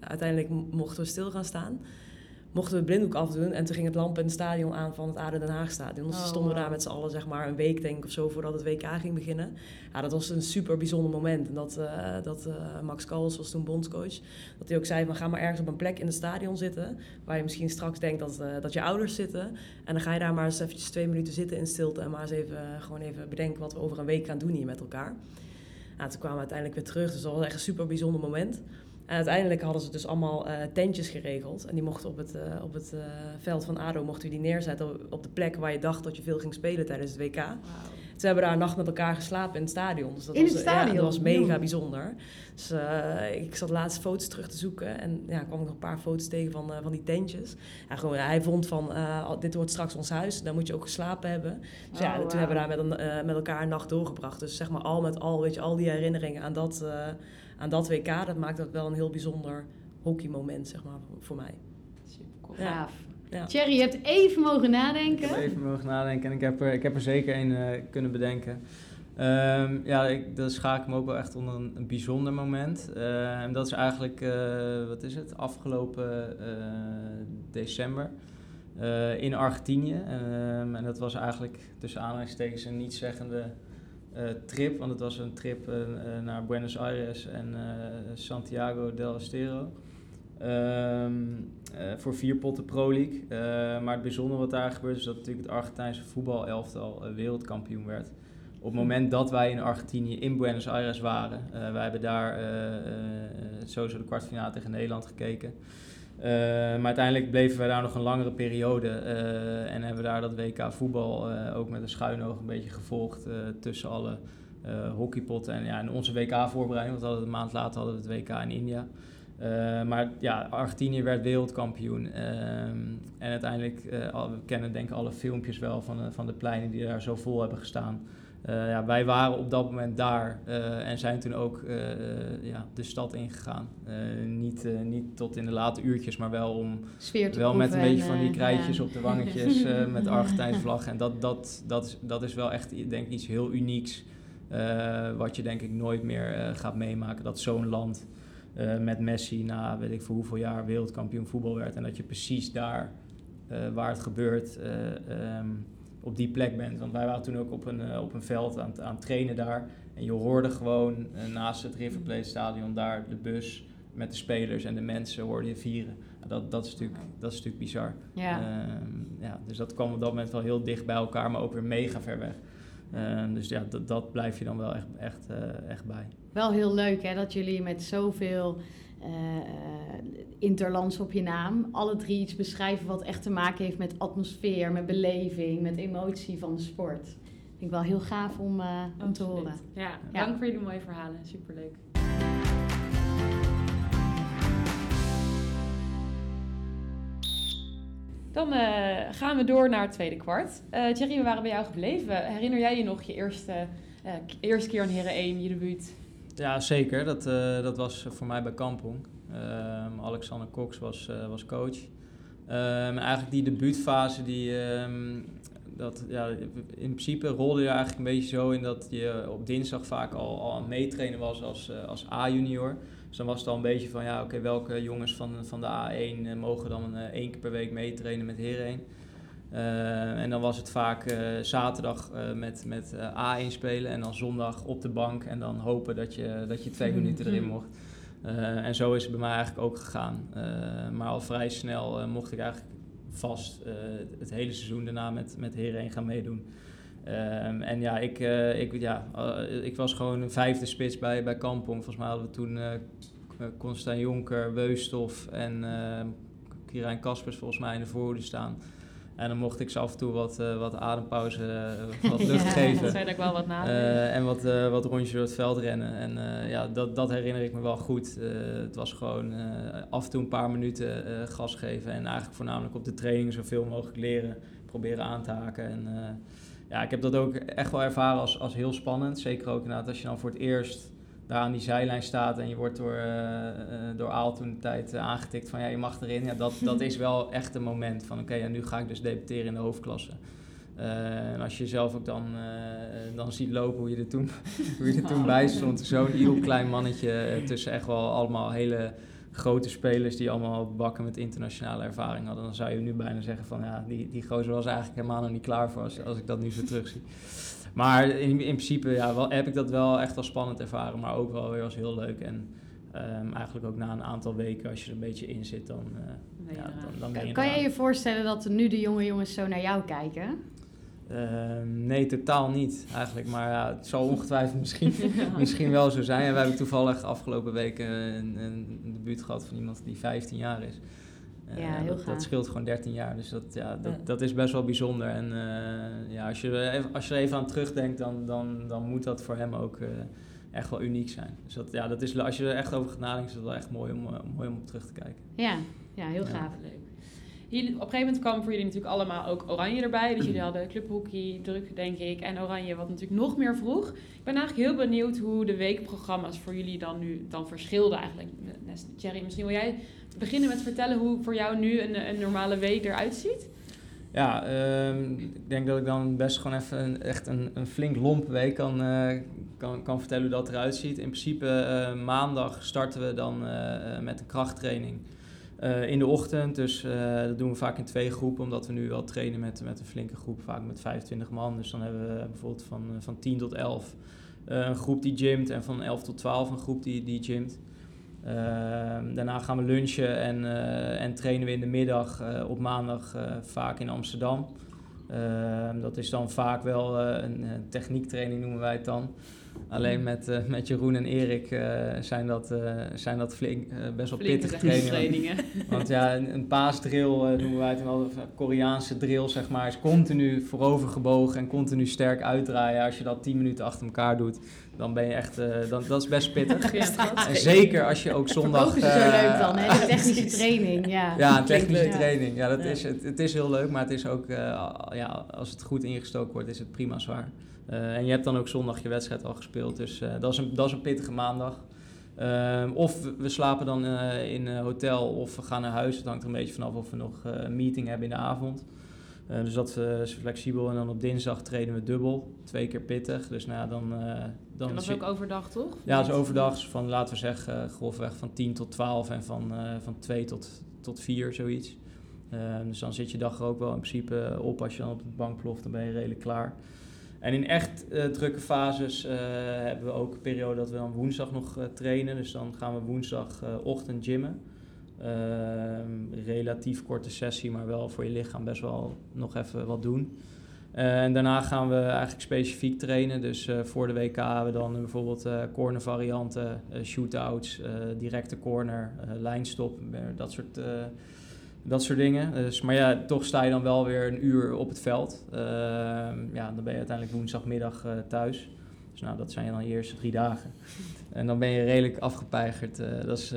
uiteindelijk mochten we stil gaan staan mochten we blinddoek afdoen. En toen ging het lamp in het stadion aan van het Aden Den Haag stadion. Dus oh, stonden we daar met z'n allen zeg maar een week denk ik of zo voordat het WK ging beginnen. Ja, dat was een super bijzonder moment. En dat, uh, dat uh, Max Kals was toen bondscoach. Dat hij ook zei van ga maar ergens op een plek in het stadion zitten. Waar je misschien straks denkt dat, uh, dat je ouders zitten. En dan ga je daar maar eens eventjes twee minuten zitten in stilte. En maar eens even, gewoon even bedenken wat we over een week gaan doen hier met elkaar. Nou, toen kwamen we uiteindelijk weer terug. Dus dat was echt een super bijzonder moment. En uiteindelijk hadden ze dus allemaal uh, tentjes geregeld. En die mochten op het, uh, op het uh, veld van ADO mochten die neerzetten op, op, de plek waar je dacht dat je veel ging spelen tijdens het WK. Wow. Ze hebben daar een nacht met elkaar geslapen in het stadion. Dus dat in was, het stadion? Ja, dat was mega bijzonder. Dus ik zat laatst foto's terug te zoeken. En ja, kwam ik nog een paar foto's tegen van, van die tentjes. Ja, gewoon, hij vond van, dit wordt straks ons huis. Daar moet je ook geslapen hebben. Dus ja, oh, wow. toen hebben we daar met, een, met elkaar een nacht doorgebraft. Dus zeg maar al met al, weet je, al die herinneringen aan dat aan dat WK, dat maakt dat wel een heel bijzonder hockeymoment, zeg maar, voor mij. Super cool. Ja. Ja. Thierry, je hebt even mogen nadenken. Ik heb even mogen nadenken en ik heb er, ik heb er zeker een uh, kunnen bedenken. Um, ja, ik, dat schaak ik me ook wel echt onder een, een bijzonder moment. Uh, en dat is eigenlijk, uh, wat is het, afgelopen december in Argentinië. Um, en dat was eigenlijk tussen aanhalingstekens een niet-zeggende uh, trip, want het was een trip uh, naar Buenos Aires en Santiago del Estero. Um, voor vier potten Pro League. maar het bijzondere wat daar gebeurde is dat natuurlijk het Argentijnse voetbalelftal wereldkampioen werd. Op het moment dat wij in Argentinië in Buenos Aires waren, wij hebben daar sowieso de kwartfinale tegen Nederland gekeken. Uh, maar uiteindelijk bleven we daar nog een langere periode uh, en hebben we daar dat WK voetbal uh, ook met een schuin oog een beetje gevolgd tussen alle hockeypotten. En ja, in onze WK-voorbereiding, want een maand later hadden we het WK in India. maar ja, Argentinië werd wereldkampioen. en uiteindelijk, we kennen denk alle filmpjes wel van, van de pleinen die daar zo vol hebben gestaan. Uh, ja, wij waren op dat moment daar uh, en zijn toen ook uh, ja, de stad ingegaan. niet, niet tot in de late uurtjes, maar wel om wel met een beetje van die krijtjes ja. op de wangetjes *laughs* met de Argentijnse vlag. En dat, dat, dat, is, dat is wel echt denk ik, iets heel unieks. wat je denk ik nooit meer gaat meemaken. Dat zo'n land met Messi na weet ik voor hoeveel jaar wereldkampioen voetbal werd. En dat je precies daar waar het gebeurt. Um, op die plek bent. Want wij waren toen ook op een, uh, op een veld aan, aan het trainen daar. En je hoorde gewoon uh, naast het River Plate stadion daar de bus met de spelers en de mensen hoorde je vieren. Dat, dat, is, natuurlijk, dat is natuurlijk bizar. Ja. Uh, ja, dus dat kwam op dat moment wel heel dicht bij elkaar, maar ook weer mega ver weg. Ehm, dus ja, dat, dat blijf je dan wel echt, echt, eh, echt bij. Wel heel leuk hè, dat jullie met zoveel uh, interlands op je naam. Alle drie iets beschrijven wat echt te maken heeft met atmosfeer, met beleving, met emotie van de sport. Vind ik wel heel gaaf om, uh, om te horen. Ja, dank voor jullie mooie verhalen. Superleuk. Dan uh, gaan we door naar het tweede kwart. Uh, Thierry, we waren bij jou gebleven. Herinner jij je nog je eerste, eerste keer aan Heren 1, je debuut? Ja, zeker. Dat, uh, dat was voor mij bij Kampong. Um, Alexander Cox was, uh, was coach. Um, eigenlijk die debuutfase, die, um, dat, ja, in principe rolde je eigenlijk een beetje zo in dat je op dinsdag vaak al, al aan meetrainen was als, uh, als A-junior. Dus dan was het al een beetje van, ja, oké, welke jongens van, van de A1 mogen dan één keer per week meetrainen met Heren en dan was het vaak zaterdag met, met A1 spelen en dan zondag op de bank en dan hopen dat je, dat je twee minuten erin mocht. en zo is het bij mij eigenlijk ook gegaan. maar al vrij snel mocht ik eigenlijk vast het hele seizoen daarna met, met Heren gaan meedoen. Um, en ja, ik, ik, ja ik was gewoon een vijfde spits bij, bij Kampong. Volgens mij hadden we toen Constijn Jonker, Weustof en Kirijn Kaspers volgens mij in de voorhoede staan. En dan mocht ik ze af en toe wat, wat adempauze, wat *laughs* lucht ja, geven. Dat zei ik wel wat na. en wat, wat rondjes door het veld rennen. En ja, dat, dat herinner ik me wel goed. het was gewoon af en toe een paar minuten gas geven. En eigenlijk voornamelijk op de training zoveel mogelijk leren. Proberen aan te haken. En ja, ik heb dat ook echt wel ervaren als, als heel spannend. Zeker ook inderdaad als je dan voor het eerst daar aan die zijlijn staat en je wordt door, uh, door Aal toen de tijd uh, aangetikt van ja, je mag erin. Ja, dat, *laughs* dat is wel echt een moment van oké, okay, nu ga ik dus debuteren in de hoofdklasse. en als je zelf ook dan, dan ziet lopen hoe je er toen, *laughs* hoe je er toen bij stond. Zo'n heel klein mannetje tussen echt wel allemaal hele grote spelers die allemaal bakken met internationale ervaring hadden, dan zou je nu bijna zeggen van ja, die, die gozer was eigenlijk helemaal nog niet klaar voor als, als ik dat nu zo terugzie. Maar in, in principe ja, wel, heb ik dat wel echt als spannend ervaren, maar ook wel weer als heel leuk. En um, eigenlijk ook na een aantal weken, als je er een beetje in zit, dan, uh, ja, dan, dan ben je Kan jij je voorstellen dat nu de jonge jongens zo naar jou kijken? Ehm, nee, totaal niet eigenlijk. Maar ja, het zal ongetwijfeld misschien, *laughs* misschien wel zo zijn. En we hebben toevallig afgelopen weken een, een, debuut gehad van iemand die 15 jaar is. Uh, ja, heel dat, dat, scheelt gewoon 13 jaar. Dus dat, ja, dat, dat is best wel bijzonder. En uh, ja, als, je even, als je er even aan terugdenkt, dan, dan, dan moet dat voor hem ook uh, echt wel uniek zijn. Dus dat, ja, dat is, als je er echt over gaat nadenken, is dat wel echt mooi om, mooi om op terug te kijken. Ja, ja heel gaaf. Op een gegeven moment kwam voor jullie natuurlijk allemaal ook Oranje erbij. Dus jullie hadden clubhockey, druk denk ik, en Oranje wat natuurlijk nog meer vroeg. Ik ben eigenlijk heel benieuwd hoe de weekprogramma's voor jullie dan nu dan verschilden eigenlijk. Thierry, misschien wil jij beginnen met vertellen hoe voor jou nu een, een normale week eruit ziet? Ja, ehm, ik denk dat ik dan best gewoon even echt een, een flink lomp week kan, uh, kan, kan vertellen hoe dat eruit ziet. In principe uh, maandag starten we dan uh, met een krachttraining. Uh, in de ochtend, dus uh, dat doen we vaak in twee groepen, omdat we nu wel trainen met, met een flinke groep, vaak met 25 man. Dus dan hebben we bijvoorbeeld van, uh, van 10 tot 11 een groep die gymt en van 11 tot 12 een groep die, die gymt. Ehm, daarna gaan we lunchen en, en trainen we in de middag op maandag vaak in Amsterdam. Ehm, dat is dan vaak wel een techniektraining noemen wij het dan. Alleen met, uh, met Jeroen en Erik uh, zijn dat, uh, zijn dat flink, best wel pittige trainingen. trainingen. *laughs* Want ja, een, een paasdrill noemen wij het een Koreaanse drill, zeg maar, is continu voorover gebogen en continu sterk uitdraaien. Als je dat 10 minuten achter elkaar doet, dan ben je echt, dan, dat is best pittig. en zeker als je ook zondag... Dat is zo leuk dan, hè? De *laughs* technische training, ja. Ja, een technische training. Ja, dat Is, het, het is heel leuk, maar het is ook, ja, als het goed ingestoken wordt, is het prima zwaar. Uh, en je hebt dan ook zondag je wedstrijd al gespeeld. Dus uh, dat, is een, dat is een pittige maandag. Uh, of we slapen dan uh, in een hotel of we gaan naar huis. Het hangt er een beetje vanaf of we nog een meeting hebben in de avond. dus dat is flexibel. En dan op dinsdag trainen we dubbel. Twee keer pittig. Dus nou, dan, dan en dat is ook overdag, toch? Ja, dat is overdag. Van, laten we zeggen, grofweg van 10 tot 12 en van, van 2 tot, tot 4, zoiets. dus dan zit je dag er ook wel in principe op. Als je dan op de bank ploft, dan ben je redelijk klaar. En in echt uh, drukke fases uh, hebben we ook een periode dat we dan woensdag nog uh, trainen. Dus dan gaan we woensdagochtend gymmen. Ehm, relatief korte sessie, maar wel voor je lichaam best wel nog even wat doen. en daarna gaan we eigenlijk specifiek trainen. Dus voor de WK hebben we dan bijvoorbeeld corner varianten, shootouts, directe corner, lijnstop, dat soort dat soort dingen. Dus, maar ja, toch sta je dan wel weer een uur op het veld. Uh, ja, dan ben je uiteindelijk woensdagmiddag uh, thuis. Dus nou, dat zijn dan je eerste drie dagen. En dan ben je redelijk afgepeigerd. Uh, dat, is,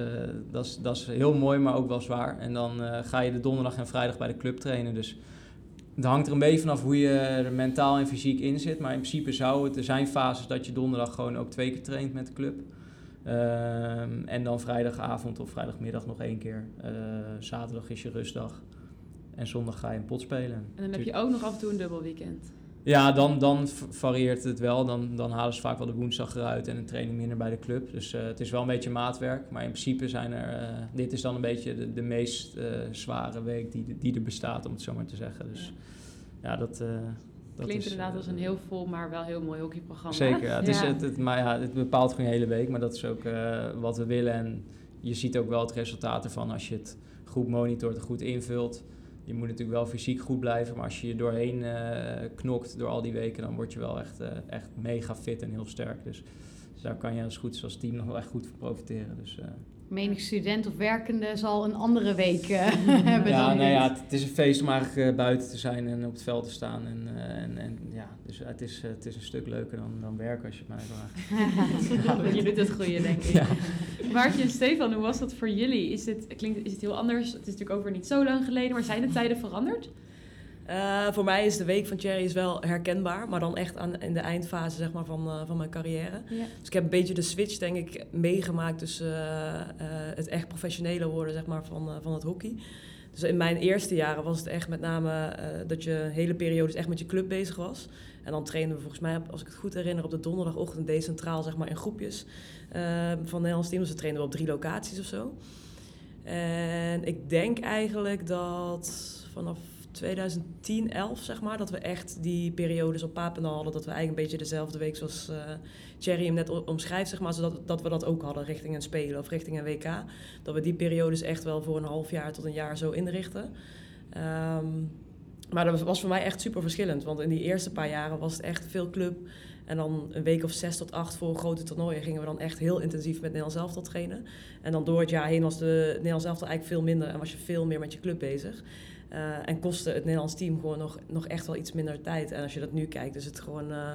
dat, is, dat is heel mooi, maar ook wel zwaar. En dan ga je de donderdag en vrijdag bij de club trainen. Dus het hangt er een beetje vanaf hoe je er mentaal en fysiek in zit. Maar in principe zou het, er zijn fases dat je donderdag gewoon ook twee keer traint met de club. Um, en dan vrijdagavond of vrijdagmiddag nog één keer. Uh, zaterdag is je rustdag. En zondag ga je een pot spelen. En dan heb je ook nog af en toe een dubbel weekend. Ja, dan, dan varieert het wel. Dan, dan halen ze vaak wel de woensdag eruit en een training minder bij de club. Dus uh, het is wel een beetje maatwerk. Maar in principe zijn er... Uh, dit is dan een beetje de, de meest zware week die, die er bestaat, om het zo maar te zeggen. Dus ja, dat... eh, dat Klinkt is, inderdaad eh, als een heel vol, maar wel heel mooi hockeyprogramma. Zeker, ja. Het, is, het, het- maar ja, het bepaalt gewoon je hele week, maar dat is ook eh, wat we willen. En je ziet ook wel het resultaat ervan als je het goed monitort en goed invult. Je moet natuurlijk wel fysiek goed blijven, maar als je je doorheen eh, knokt door al die weken, dan word je wel echt, echt mega fit en heel sterk. Dus daar kan je als goed als team nog wel echt goed van profiteren. Dus, Menig student of werkende zal een andere week eh, *laughs* hebben ja, dan nou dit. ja, het, het is een feest om eigenlijk eh, buiten te zijn en op het veld te staan. En, eh, en, en ja, dus het is, het is een stuk leuker dan, dan werken als je het mij vraagt. *laughs* Ja, je doet het goede, denk ik. Ja. Maartje en Stefan, hoe was dat voor jullie? Is het, klinkt, is het heel anders? Het is natuurlijk ook weer niet zo lang geleden, maar zijn de tijden veranderd? Eh, voor mij is de week van Cherry is wel herkenbaar, maar dan echt aan, in de eindfase zeg maar, van, eh, van mijn carrière. Ja. Dus ik heb een beetje de switch, denk ik, meegemaakt tussen eh, het echt professionele worden zeg maar, van, van het hockey. Dus in mijn eerste jaren was het echt met name dat je hele periodes echt met je club bezig was. En dan trainen we volgens mij, als ik het goed herinner, op de donderdagochtend decentraal zeg maar, in groepjes van het Nederlands team. Dus we trainen we op drie locaties of zo. En ik denk eigenlijk dat vanaf 2010, 11 zeg maar, dat we echt die periodes op Papendal hadden. Dat we eigenlijk een beetje dezelfde week zoals eh Thierry hem net omschrijft, zeg maar, zodat dat we dat ook hadden richting een Spelen of richting een WK. Dat we die periodes echt wel voor een half jaar tot een jaar zo inrichten. Ehm, maar dat was voor mij echt super verschillend. Want in die eerste paar jaren was het echt veel club. En dan een week of zes tot acht voor grote toernooien gingen we dan echt heel intensief met Nederlands elftal trainen. En dan door het jaar heen was de Nederlands elftal eigenlijk veel minder en was je veel meer met je club bezig. Eh, en kostte het Nederlands team gewoon nog, nog echt wel iets minder tijd. En als je dat nu kijkt, is het gewoon... eh,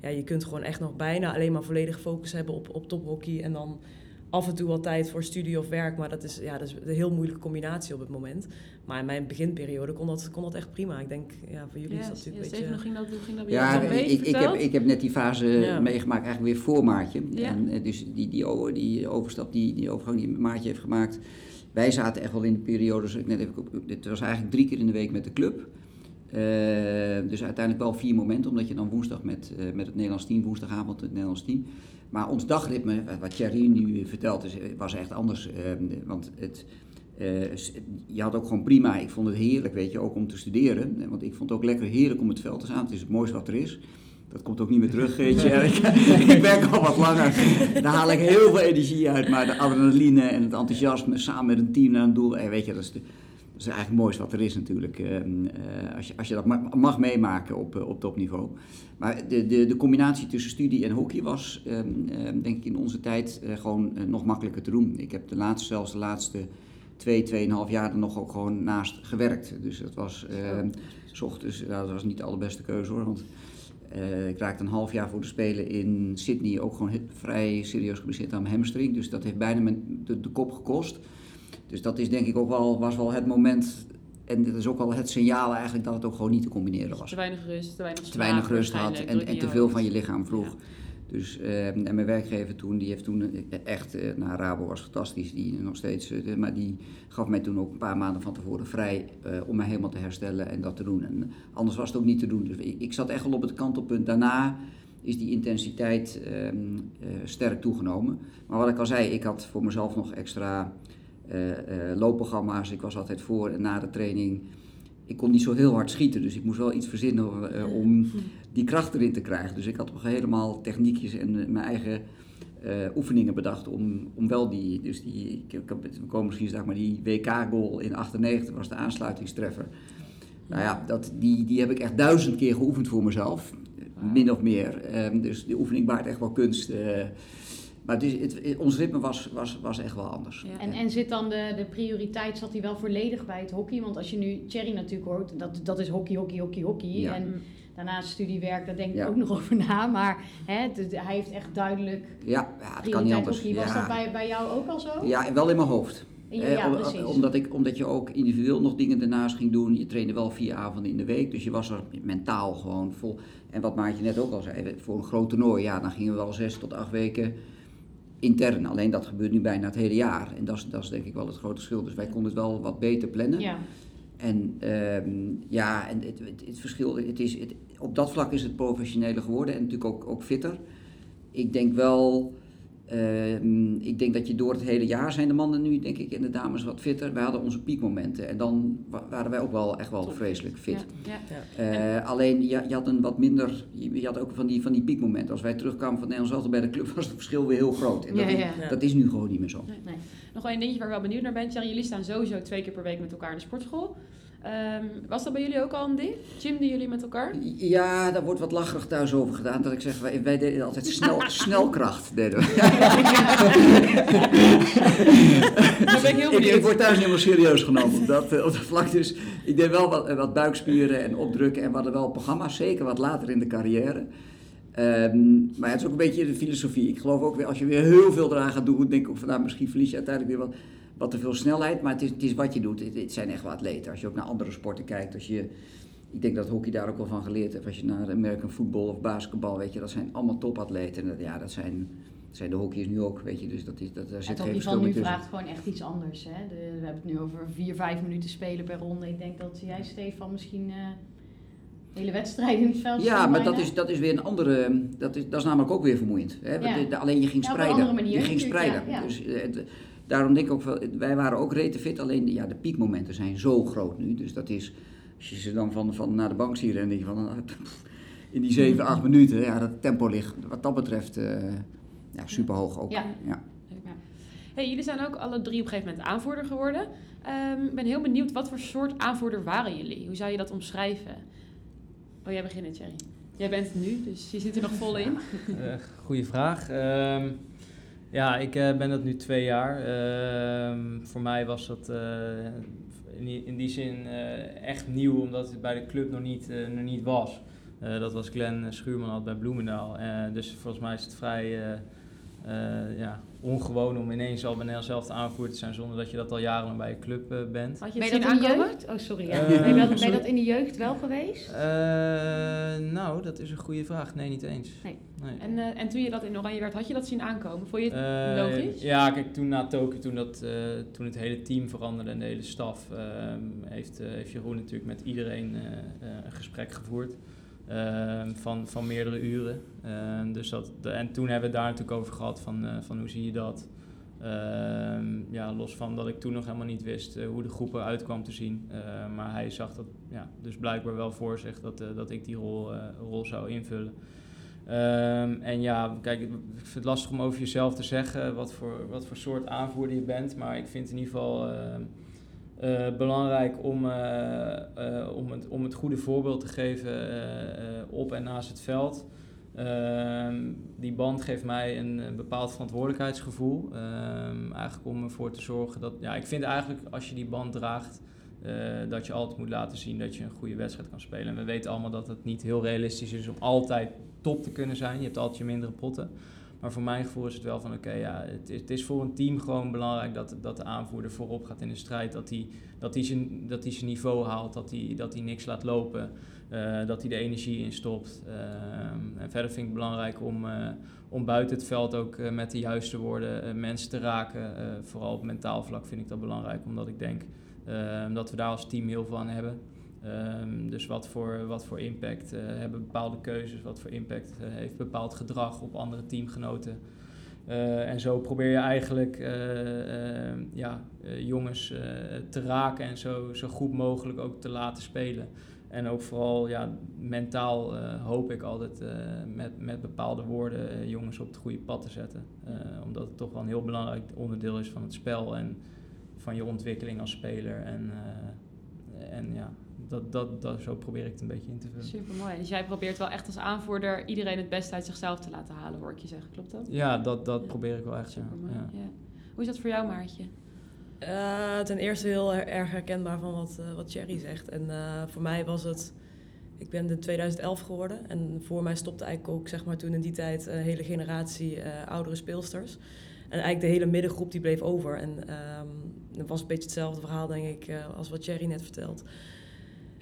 ja, je kunt gewoon echt nog bijna alleen maar volledig focus hebben op, op tophockey. En dan af en toe wel tijd voor studie of werk. Maar dat is, ja, dat is een heel moeilijke combinatie op het moment. Maar in mijn beginperiode kon dat, kon dat echt prima. Ik denk, ja, voor jullie is dat natuurlijk een beetje... ging dat, hoe ging dat bij Ja, ik, ik, heb, ik heb net die fase Ja. meegemaakt, eigenlijk weer voor Maartje. Ja. En, eh, dus die, die, die overstap, die, die overgang die Maartje heeft gemaakt. Wij zaten echt wel in de periode, zoals ik net even, dit was eigenlijk drie keer in de week met de club. Eh, dus uiteindelijk wel vier momenten, omdat je dan woensdag met, eh, met het Nederlands team, woensdagavond het Nederlands team. Maar ons dagritme, wat- wat Thierry nu vertelt, was echt anders. eh, want het, eh, je had ook gewoon prima, ik vond het heerlijk, weet je, ook om te studeren. Want ik vond het ook lekker heerlijk om het veld te staan. Het is het mooiste wat er is. Dat komt ook niet meer terug, weet je. *laughs* ik, ik werk al wat langer. Daar haal ik heel veel energie uit. Maar de adrenaline en het enthousiasme samen met een team naar een doel. eh, weet je, dat is, de, dat is eigenlijk het mooiste wat er is natuurlijk. eh, eh, als, je, als je dat ma- mag meemaken op, op topniveau. Maar de, de, de combinatie tussen studie en hockey was, eh, eh, denk ik in onze tijd, gewoon nog makkelijker te doen. Ik heb de laatste, zelfs de laatste twee, tweeënhalf jaar er nog ook gewoon naast gewerkt. Dus dat was, eh, s ochtends, dat was niet de allerbeste keuze hoor. Want eh, ik raakte een half jaar voor de Spelen in Sydney ook gewoon vrij serieus geblesseerd aan mijn hamstring. Dus dat heeft bijna mijn, de, de kop gekost. Dus dat is denk ik ook wel, was wel het moment. En dat is ook wel het signaal eigenlijk dat het ook gewoon niet te combineren was. Te weinig rust, te weinig Te weinig slaap rust had en, te veel van je lichaam vroeg. Ja. Dus, eh, en mijn werkgever toen, die heeft toen eh, echt, eh nou Rabo was fantastisch, die nog steeds, eh, maar die gaf mij toen ook een paar maanden van tevoren vrij eh, om mij helemaal te herstellen en dat te doen. En anders was het ook niet te doen. Dus ik, zat echt wel op het kantelpunt. Daarna is die intensiteit ehm, eh, sterk toegenomen. Maar wat ik al zei, ik had voor mezelf nog extra eh, eh, loopprogramma's. Ik was altijd voor en na de training. Ik kon niet zo heel hard schieten, dus ik moest wel iets verzinnen eh, om die kracht erin te krijgen. Dus ik had nog helemaal techniekjes en eh, mijn eigen eh, oefeningen bedacht om, om wel die, dus die, ik, we komen misschien zeg maar die WK-goal in 98 was de aansluitingstreffer. Nou ja, dat, die, die heb ik echt duizend keer geoefend voor mezelf, min of meer. Ehm, dus die oefening baart echt wel kunst. eh. maar het is, het, het- ons ritme was, was, was echt wel anders. Ja. En, en zit dan de, de prioriteit, zat die wel volledig bij het hockey? Want als je nu Thierry natuurlijk hoort, dat, dat is hockey, hockey, hockey, hockey. Ja. En daarnaast studiewerk, daar denk ik Ja. ook nog over na. Maar hè, hij heeft echt duidelijk Ja, ja het kan niet anders. Was ja. dat bij, bij jou ook al zo? Ja, wel in mijn hoofd. Eh, om- omdat, ik, omdat je ook individueel nog dingen daarnaast ging doen. Je trainde wel vier avonden in de week, dus je was er mentaal gewoon vol. En wat Maartje net ook al zei, voor een groot toernooi, ja, dan gingen we wel zes tot acht weken intern. Alleen dat gebeurt nu bijna het hele jaar. En dat is, dat is denk ik wel het grote verschil. Dus wij konden het wel wat beter plannen. Ja. En ehm, ja, en het, het, het verschil, het is, het, op dat vlak is het professioneler geworden en natuurlijk ook, ook fitter. Ik denk wel Ehm, ik denk dat je door het hele jaar zijn de mannen nu, denk ik, en de dames wat fitter. Wij hadden onze piekmomenten en dan wa- waren wij ook wel echt wel Top. vreselijk fit. Ja, ja. Eh, alleen je, je had een wat minder, je, je had ook van die, van die piekmomenten. Als wij terugkwamen van Nederlands elftal bij de club *laughs* was het verschil weer heel groot. En dat, Ja, is, dat is nu gewoon niet meer zo. Nee. Nog wel een dingetje waar ik wel benieuwd naar ben. Jullie staan sowieso twee keer per week met elkaar in de sportschool. Ehm, was dat bij jullie ook al een ding? Gymden jullie met elkaar? Ja, daar wordt wat lacherig thuis over gedaan. Dat ik zeg, wij, wij deden altijd snel, *laughs* snelkracht. Deden we. *laughs* Dan ben ik heel ik, word thuis niet helemaal serieus genomen op dat, eh, op dat vlak. Dus ik deed wel wat, eh, wat buikspieren en opdrukken. En we hadden wel programma's, zeker wat later in de carrière. Ehm, maar het is ook een beetje de filosofie. Ik geloof ook weer, als je weer heel veel eraan gaat doen, denk ik ook van, nou, misschien verlies je uiteindelijk weer wat, wat te veel snelheid. Maar het is, het is wat je doet. Het, het zijn echt wel atleten. Als je ook naar andere sporten kijkt, als je... Ik denk dat hockey daar ook wel van geleerd heeft. Als je naar American football of basketbal, weet je, dat zijn allemaal topatleten. En dat, ja, dat zijn, dat zijn de hockeyers nu ook, weet je. Dus dat is, dat, daar zit Het geen van nu tussen. vraagt gewoon echt iets anders. Hè? De, we hebben het nu over vier, vijf minuten spelen per ronde. Ik denk dat jij, Stefan, misschien eh hele wedstrijden in het veld Ja, maar dat is, dat is weer een andere. Dat is, dat is namelijk ook weer vermoeiend. Hè? Ja. Alleen je ging Ja, op een spreiden. andere manier je ging spreiden. ja. Dus, eh, het- daarom denk ik ook wel. Wij waren ook rete fit. Alleen ja, de piekmomenten zijn zo groot nu. Dus dat is. Als je ze dan van, van naar de bank ziet rennen, denk je van. pff, In die 7, 8 minuten. Ja, dat tempo ligt wat dat betreft. eh, ja, super hoog ook. Ja. Ja. Ja. Hey, jullie zijn ook alle drie op een gegeven moment aanvoerder geworden. Ehm, Ik ben heel benieuwd, wat voor soort aanvoerder waren jullie? Hoe zou je dat omschrijven? Oh, jij begint, Thierry. Jij bent het nu, dus je zit er nog vol in. Eh, goeie vraag. Ehm, ja, ik eh, ben dat nu twee jaar. Ehm, voor mij was dat eh, in, die, in die zin eh, echt nieuw, omdat het bij de club nog niet, nog niet was. Dat was Glenn Schuurman al bij Bloemendaal. Dus volgens mij is het vrij ja, ongewoon om ineens al bij Nederland zelf aanvoerder te zijn zonder dat je dat al jarenlang bij je club eh, bent. Had je Ben je zien dat in de jeugd? Oh, sorry. Ja. Eh, ben, je dat, ben je sorry. dat in de jeugd wel geweest? Eh, nou, dat is een goede vraag. Nee, niet eens. Nee. nee. En, eh, en toen je dat in Oranje werd, had je dat zien aankomen? Vond je het Eh, logisch? Ja, kijk, toen na Tokio, toen, dat, eh, toen het hele team veranderde en de hele staf, ehm, heeft, eh, heeft Jeroen natuurlijk met iedereen eh, eh, een gesprek gevoerd. Ehm, van, van meerdere uren. Ehm, dus dat, de- en toen hebben we het daar natuurlijk over gehad van, eh, van hoe zie je dat. Ehm, ja, los van dat ik toen nog helemaal niet wist eh, hoe de groep eruit kwam te zien. Maar hij zag dat ja, dus blijkbaar wel voor zich dat, eh, dat ik die rol, rol zou invullen. En ja, kijk, ik vind het lastig om over jezelf te zeggen wat voor, wat voor soort aanvoerder je bent. Maar ik vind in ieder geval eh, belangrijk om, eh, eh, om, het, om het goede voorbeeld te geven op en naast het veld. Ehm, die band geeft mij een, bepaald verantwoordelijkheidsgevoel. Ehm, eigenlijk om ervoor te zorgen dat. Ja, ik vind eigenlijk als je die band draagt. dat je altijd moet laten zien dat je een goede wedstrijd kan spelen. En we weten allemaal dat het niet heel realistisch is om altijd top te kunnen zijn. Je hebt altijd je mindere potten. Maar voor mijn gevoel is het wel van oké, ja, het is, het is voor een team gewoon belangrijk dat, dat de aanvoerder voorop gaat in de strijd. Dat hij dat hij zijn, dat hij zijn niveau haalt, dat hij, dat hij niks laat lopen, eh, dat hij de energie instopt. Ehm en verder vind ik het belangrijk om, eh, om buiten het veld ook eh, met de juiste woorden mensen te raken. Vooral op mentaal vlak vind ik dat belangrijk, omdat ik denk ehm, dat we daar als team heel veel aan hebben. Ehm, dus wat voor, wat voor impact eh, hebben bepaalde keuzes, wat voor impact eh, heeft bepaald gedrag op andere teamgenoten. Eh, en zo probeer je eigenlijk eh, eh, ja, jongens te raken en zo, zo goed mogelijk ook te laten spelen. En ook vooral ja, mentaal hoop ik altijd met, met bepaalde woorden jongens op het goede pad te zetten. Omdat het toch wel een heel belangrijk onderdeel is van het spel en van je ontwikkeling als speler. En, en ja, dat, dat, dat, zo probeer ik het een beetje in te vullen. Super mooi. Dus jij probeert wel echt als aanvoerder iedereen het beste uit zichzelf te laten halen, hoor ik je zeggen. Klopt dat? Ja, dat, dat Ja. probeer ik wel echt. Ja. Ja. Ja. Hoe is dat voor jou, Maartje? Eh, ten eerste heel erg herkenbaar van wat, eh, wat Thierry zegt. En eh, voor mij was het... Ik ben in 2011 geworden. En voor mij stopte eigenlijk ook zeg maar, toen in die tijd een hele generatie eh, oudere speelsters. En eigenlijk de hele middengroep die bleef over. En ehm het was een beetje hetzelfde verhaal, denk ik, eh, als wat Thierry net vertelt.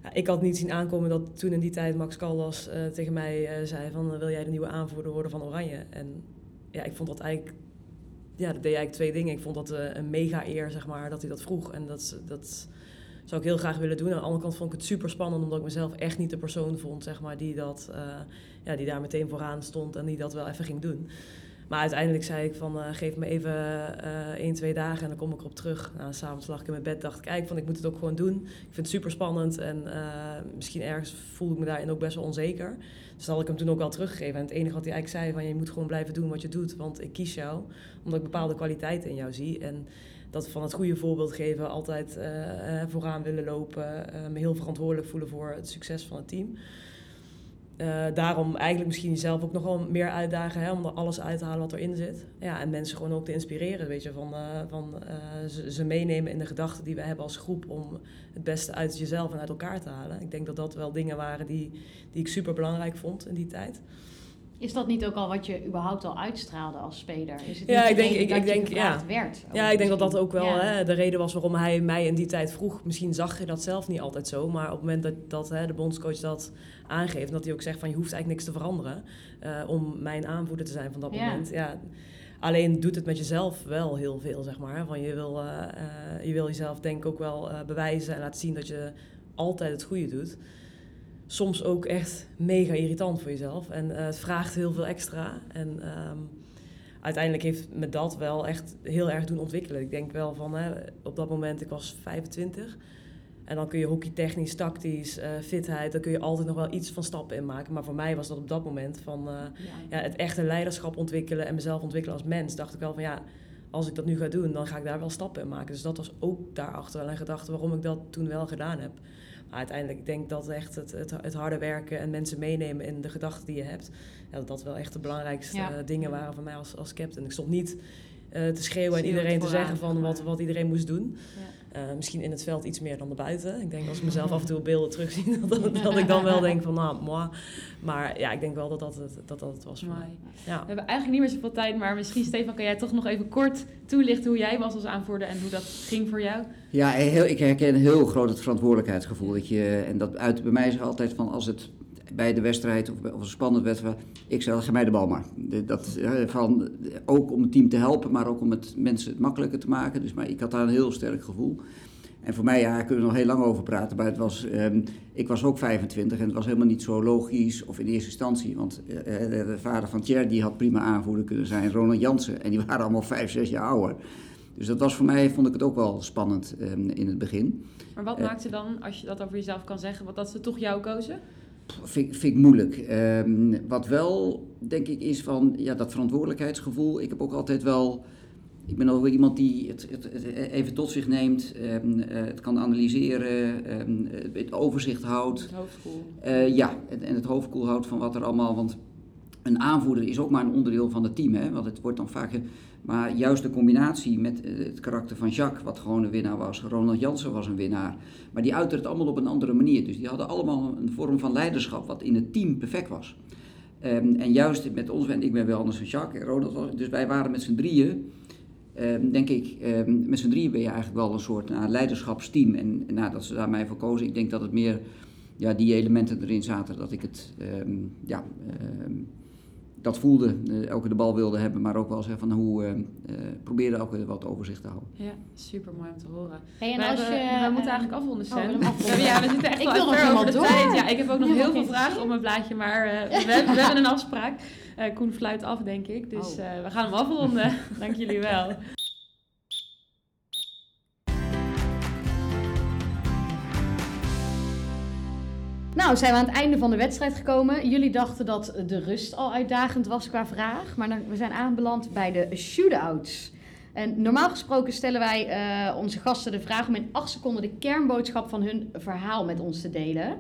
Ja, ik had niet zien aankomen dat toen in die tijd Max Caldas eh, tegen mij eh, zei van... wil jij de nieuwe aanvoerder worden van Oranje? En ja, ik vond dat eigenlijk ja, dat deed eigenlijk twee dingen. Ik vond dat eh, een mega eer, zeg maar, dat hij dat vroeg. En dat, dat zou ik heel graag willen doen. Aan de andere kant vond ik het super spannend, omdat ik mezelf echt niet de persoon vond, zeg maar, die, dat, eh, ja, die daar meteen vooraan stond en die dat wel even ging doen. Maar uiteindelijk zei ik van, eh, geef me even eh 1, 2 dagen en dan kom ik erop terug. Nou, s'avonds lag ik in mijn bed, dacht ik, eigenlijk van, ik moet het ook gewoon doen. Ik vind het super spannend en eh, misschien ergens voelde ik me daarin ook best wel onzeker. Dus had ik hem toen ook wel teruggegeven. En het enige wat hij eigenlijk zei, van, je moet gewoon blijven doen wat je doet, want ik kies jou. Omdat ik bepaalde kwaliteiten in jou zie. En dat van het goede voorbeeld geven, altijd vooraan willen lopen, me heel verantwoordelijk voelen voor het succes van het team. Eh, daarom eigenlijk misschien jezelf ook nog wel meer uitdagen hè, om er alles uit te halen wat erin zit. Ja, en mensen gewoon ook te inspireren, weet je, van, eh, van eh, ze, ze meenemen in de gedachten die we hebben als groep om het beste uit jezelf en uit elkaar te halen. Ik denk dat dat wel dingen waren die, die ik super belangrijk vond in die tijd. Is dat niet ook al wat je überhaupt al uitstraalde als speler? Is het Ja, ik denk- ik- dat ik je denk, ja. werd? Ja, ik denk dat dat ook wel Ja. hè, de reden was waarom hij mij in die tijd vroeg. Misschien zag je dat zelf niet altijd zo, maar op het moment dat, dat hè, de bondscoach dat aangeeft, en dat hij ook zegt van je hoeft eigenlijk niks te veranderen eh, om mijn aanvoerder te zijn van dat Ja. moment. Ja, alleen doet het met jezelf wel heel veel, zeg maar. Van je, wil, eh, eh, je wil jezelf denk ik ook wel bewijzen en laten zien dat je altijd het goede doet. Soms ook echt mega irritant voor jezelf. En eh, het vraagt heel veel extra. En ehm, uiteindelijk heeft me dat wel echt heel erg doen ontwikkelen. Ik denk wel van, hè, op dat moment, ik was 25. En dan kun je hockeytechnisch, tactisch, eh, fitheid, daar kun je altijd nog wel iets van stappen in maken. Maar voor mij was dat op dat moment van eh, ja, het echte leiderschap ontwikkelen en mezelf ontwikkelen als mens. Dacht ik wel van ja, als ik dat nu ga doen, dan ga ik daar wel stappen in maken. Dus dat was ook daarachter wel een gedachte waarom ik dat toen wel gedaan heb. Uiteindelijk, ik denk dat echt het, het, het harde werken en mensen meenemen in de gedachten die je hebt, ja, dat dat wel echt de belangrijkste Ja. eh, dingen waren voor mij als, als captain. Ik stond niet eh, te schreeuwen en iedereen te zeggen van wat, wat iedereen moest doen. Eh, misschien in het veld iets meer dan erbuiten. Ik denk als ik mezelf *laughs* af en toe beelden terugzie, *laughs* dat, dat ik dan wel denk van nou, moi. Maar ja, ik denk wel dat dat het, dat, dat het was voor mij. Ja. We hebben eigenlijk niet meer zoveel tijd, maar misschien Stefan, kan jij toch nog even kort toelichten hoe jij was als aanvoerder en hoe dat ging voor jou? Ja, heel, ik herken heel groot het verantwoordelijkheidsgevoel. Dat je, en dat uit bij mij zich altijd van als het bij de wedstrijd of, of een spannende wedstrijd, ik zeg, geef mij de bal maar. Dat, eh, van, ook om het team te helpen, maar ook om het mensen het makkelijker te maken. Dus, maar ik had daar een heel sterk gevoel. En voor mij, ja, daar kunnen we nog heel lang over praten. Maar het was, ehm, ik was ook 25 en het was helemaal niet zo logisch, of in eerste instantie. Want eh, de, de vader van Thierry die had prima aanvoerder kunnen zijn, Ronald Jansen. En die *laughs* waren allemaal 5, 6 jaar ouder. Dus dat was voor mij, vond ik het ook wel spannend ehm, in het begin. Maar wat Eh. maakte dan, als je dat over jezelf kan zeggen, wat dat ze toch jou kozen? Vind, vind ik moeilijk. Ehm, wat wel, denk ik, is van ja, dat verantwoordelijkheidsgevoel. Ik heb ook altijd wel. Ik ben ook iemand die het, het, het even tot zich neemt, ehm, eh, het kan analyseren, ehm, het overzicht houdt. Het hoofdgevoel. Eh, ja, en, en het hoofd koel houdt van wat er allemaal. Want een aanvoerder is ook maar een onderdeel van het team. Hè? Want het wordt dan vaak. Maar juist de combinatie met eh, het karakter van Jacques, wat gewoon een winnaar was. Ronald Jansen was een winnaar. Maar die uiterden het allemaal op een andere manier. Dus die hadden allemaal een vorm van leiderschap, wat in het team perfect was. Ehm, en juist met ons, en ik ben wel anders van Jacques Ronald, dus wij waren met z'n drieën. ehm, denk ik, ehm, met z'n drieën ben je eigenlijk wel een soort nou, leiderschapsteam. En, en nou, dat ze daar mij voor kozen, ik denk dat het meer ja, die elementen erin zaten, dat ik het, ja, dat voelde, eh, elke de bal wilde hebben, maar ook wel zeggen van hoe, eh, probeerde ook weer wat overzicht te houden. Ja, super mooi om te horen. Hey, en we, als hebben- je, we moeten eigenlijk afronden, oh, hebben- *laughs* ja, we zitten echt Ik wel wil nog ver over de door. tijd. Ja, ik heb ook nog heel veel vragen op mijn blaadje, maar eh, we, hebben- we hebben een afspraak. Eh, Koen fluit af, denk ik. Dus Oh. eh, we gaan hem afronden. *laughs* Dank jullie wel. Nou, zijn we aan het einde van de wedstrijd gekomen. Jullie dachten dat de rust al uitdagend was qua vraag. Maar dan, we zijn aanbeland bij de shootouts. En normaal gesproken stellen wij eh, onze gasten de vraag om in acht seconden de kernboodschap van hun verhaal met ons te delen.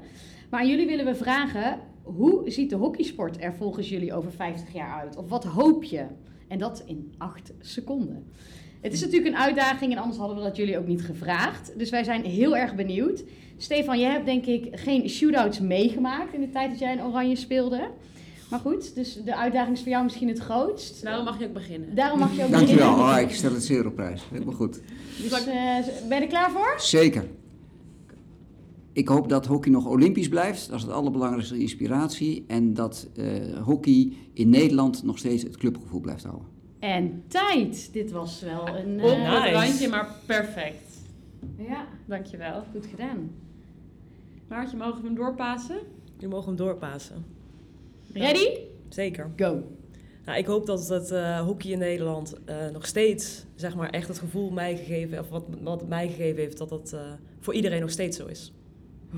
Maar aan jullie willen we vragen, hoe ziet de hockeysport er volgens jullie over 50 jaar uit? Of wat hoop je? En dat in acht seconden. Het is natuurlijk een uitdaging en anders hadden we dat jullie ook niet gevraagd. Dus wij zijn heel erg benieuwd. Stefan, jij hebt denk ik geen shootouts meegemaakt in de tijd dat jij in Oranje speelde. Maar goed, dus de uitdaging is voor jou misschien het grootst. Daarom mag je ook beginnen. Daarom mag je ook Dankjewel, beginnen. oh, ik stel het zeer op prijs. Helemaal goed. Dus eh, ben je er klaar voor? Zeker. Ik hoop dat hockey nog olympisch blijft. Dat is het allerbelangrijkste inspiratie. En dat eh, hockey in Nederland nog steeds het clubgevoel blijft houden. En tijd. Dit was wel een... Op eh, het Nice. randje, maar perfect. Ja, Dankjewel. goed gedaan. Maartje, mogen we hem doorpassen? Je mogen hem doorpassen. Ready? Zeker. Go. Nou, ik hoop dat het uh, hockey in Nederland uh, nog steeds, zeg maar, echt het gevoel mij gegeven, of wat, wat het mij gegeven heeft, dat dat uh, voor iedereen nog steeds zo is.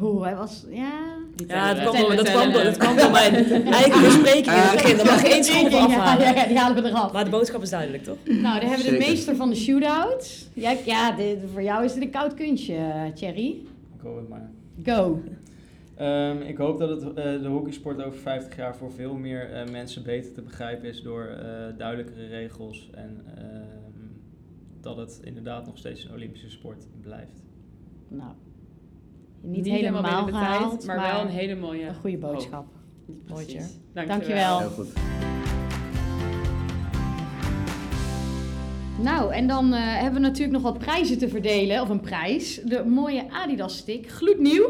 Oeh, hij was, ja... Ja, dat kwam, door, dat, kwam door, dat kwam door mijn *laughs* eigen bespreking in het begin. Daar mag je één schop afhalen. Ja, ja, die halen we eraf. Maar de boodschap is duidelijk, toch? Nou, dan hebben we de meester van de shootouts. Ja, ja dit, voor jou is dit een koud kunstje, Thierry. Ik hoop het maar. Go. Um, ik hoop dat het, uh, de hockeysport over 50 jaar voor veel meer uh, mensen beter te begrijpen is door uh, duidelijkere regels en ehm, dat het inderdaad nog steeds een Olympische sport blijft. Nou, niet, niet helemaal, helemaal gehaald, tijd, maar, maar, wel een hele mooie een goede boodschap. Mooi, Dank Dankjewel. Heel goed. Nou, en dan uh, hebben we natuurlijk nog wat prijzen te verdelen. Of een prijs. De mooie Adidas stick. Gloednieuw.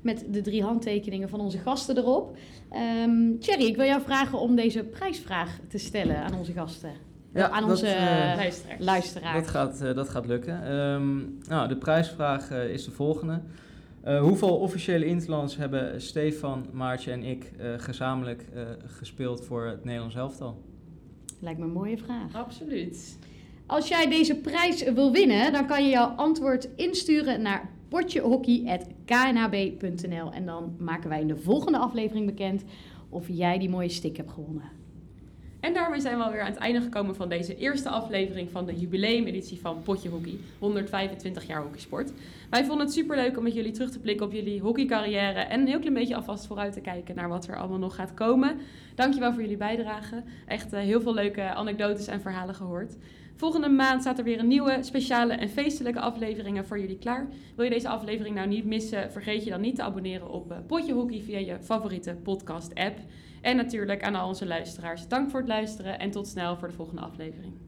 Met de drie handtekeningen van onze gasten erop. Um, Thierry, ik wil jou vragen om deze prijsvraag te stellen aan onze gasten. Ja, aan dat, onze uh, luisteraars. luisteraars. Dat gaat, uh, dat gaat lukken. Um, nou, de prijsvraag uh, is de volgende. hoeveel officiële interlands hebben Stefan, Maartje en ik gezamenlijk gespeeld voor het Nederlands elftal? Lijkt me een mooie vraag. Absoluut. Als jij deze prijs wil winnen, dan kan je jouw antwoord insturen naar potjehockey.knhb.nl en dan maken wij in de volgende aflevering bekend of jij die mooie stick hebt gewonnen. En daarmee zijn we alweer aan het einde gekomen van deze eerste aflevering van de jubileumeditie van Potje Hockey. 125 jaar hockeysport. Wij vonden het superleuk om met jullie terug te blikken op jullie hockeycarrière en een heel klein beetje alvast vooruit te kijken naar wat er allemaal nog gaat komen. Dankjewel voor jullie bijdrage. Echt uh, heel veel leuke anekdotes en verhalen gehoord. Volgende maand staat er weer een nieuwe speciale en feestelijke afleveringen voor jullie klaar. Wil je deze aflevering nou niet missen, vergeet je dan niet te abonneren op uh, Potje Hockey via je favoriete podcast app. En natuurlijk aan al onze luisteraars, dank voor het luisteren en tot snel voor de volgende aflevering.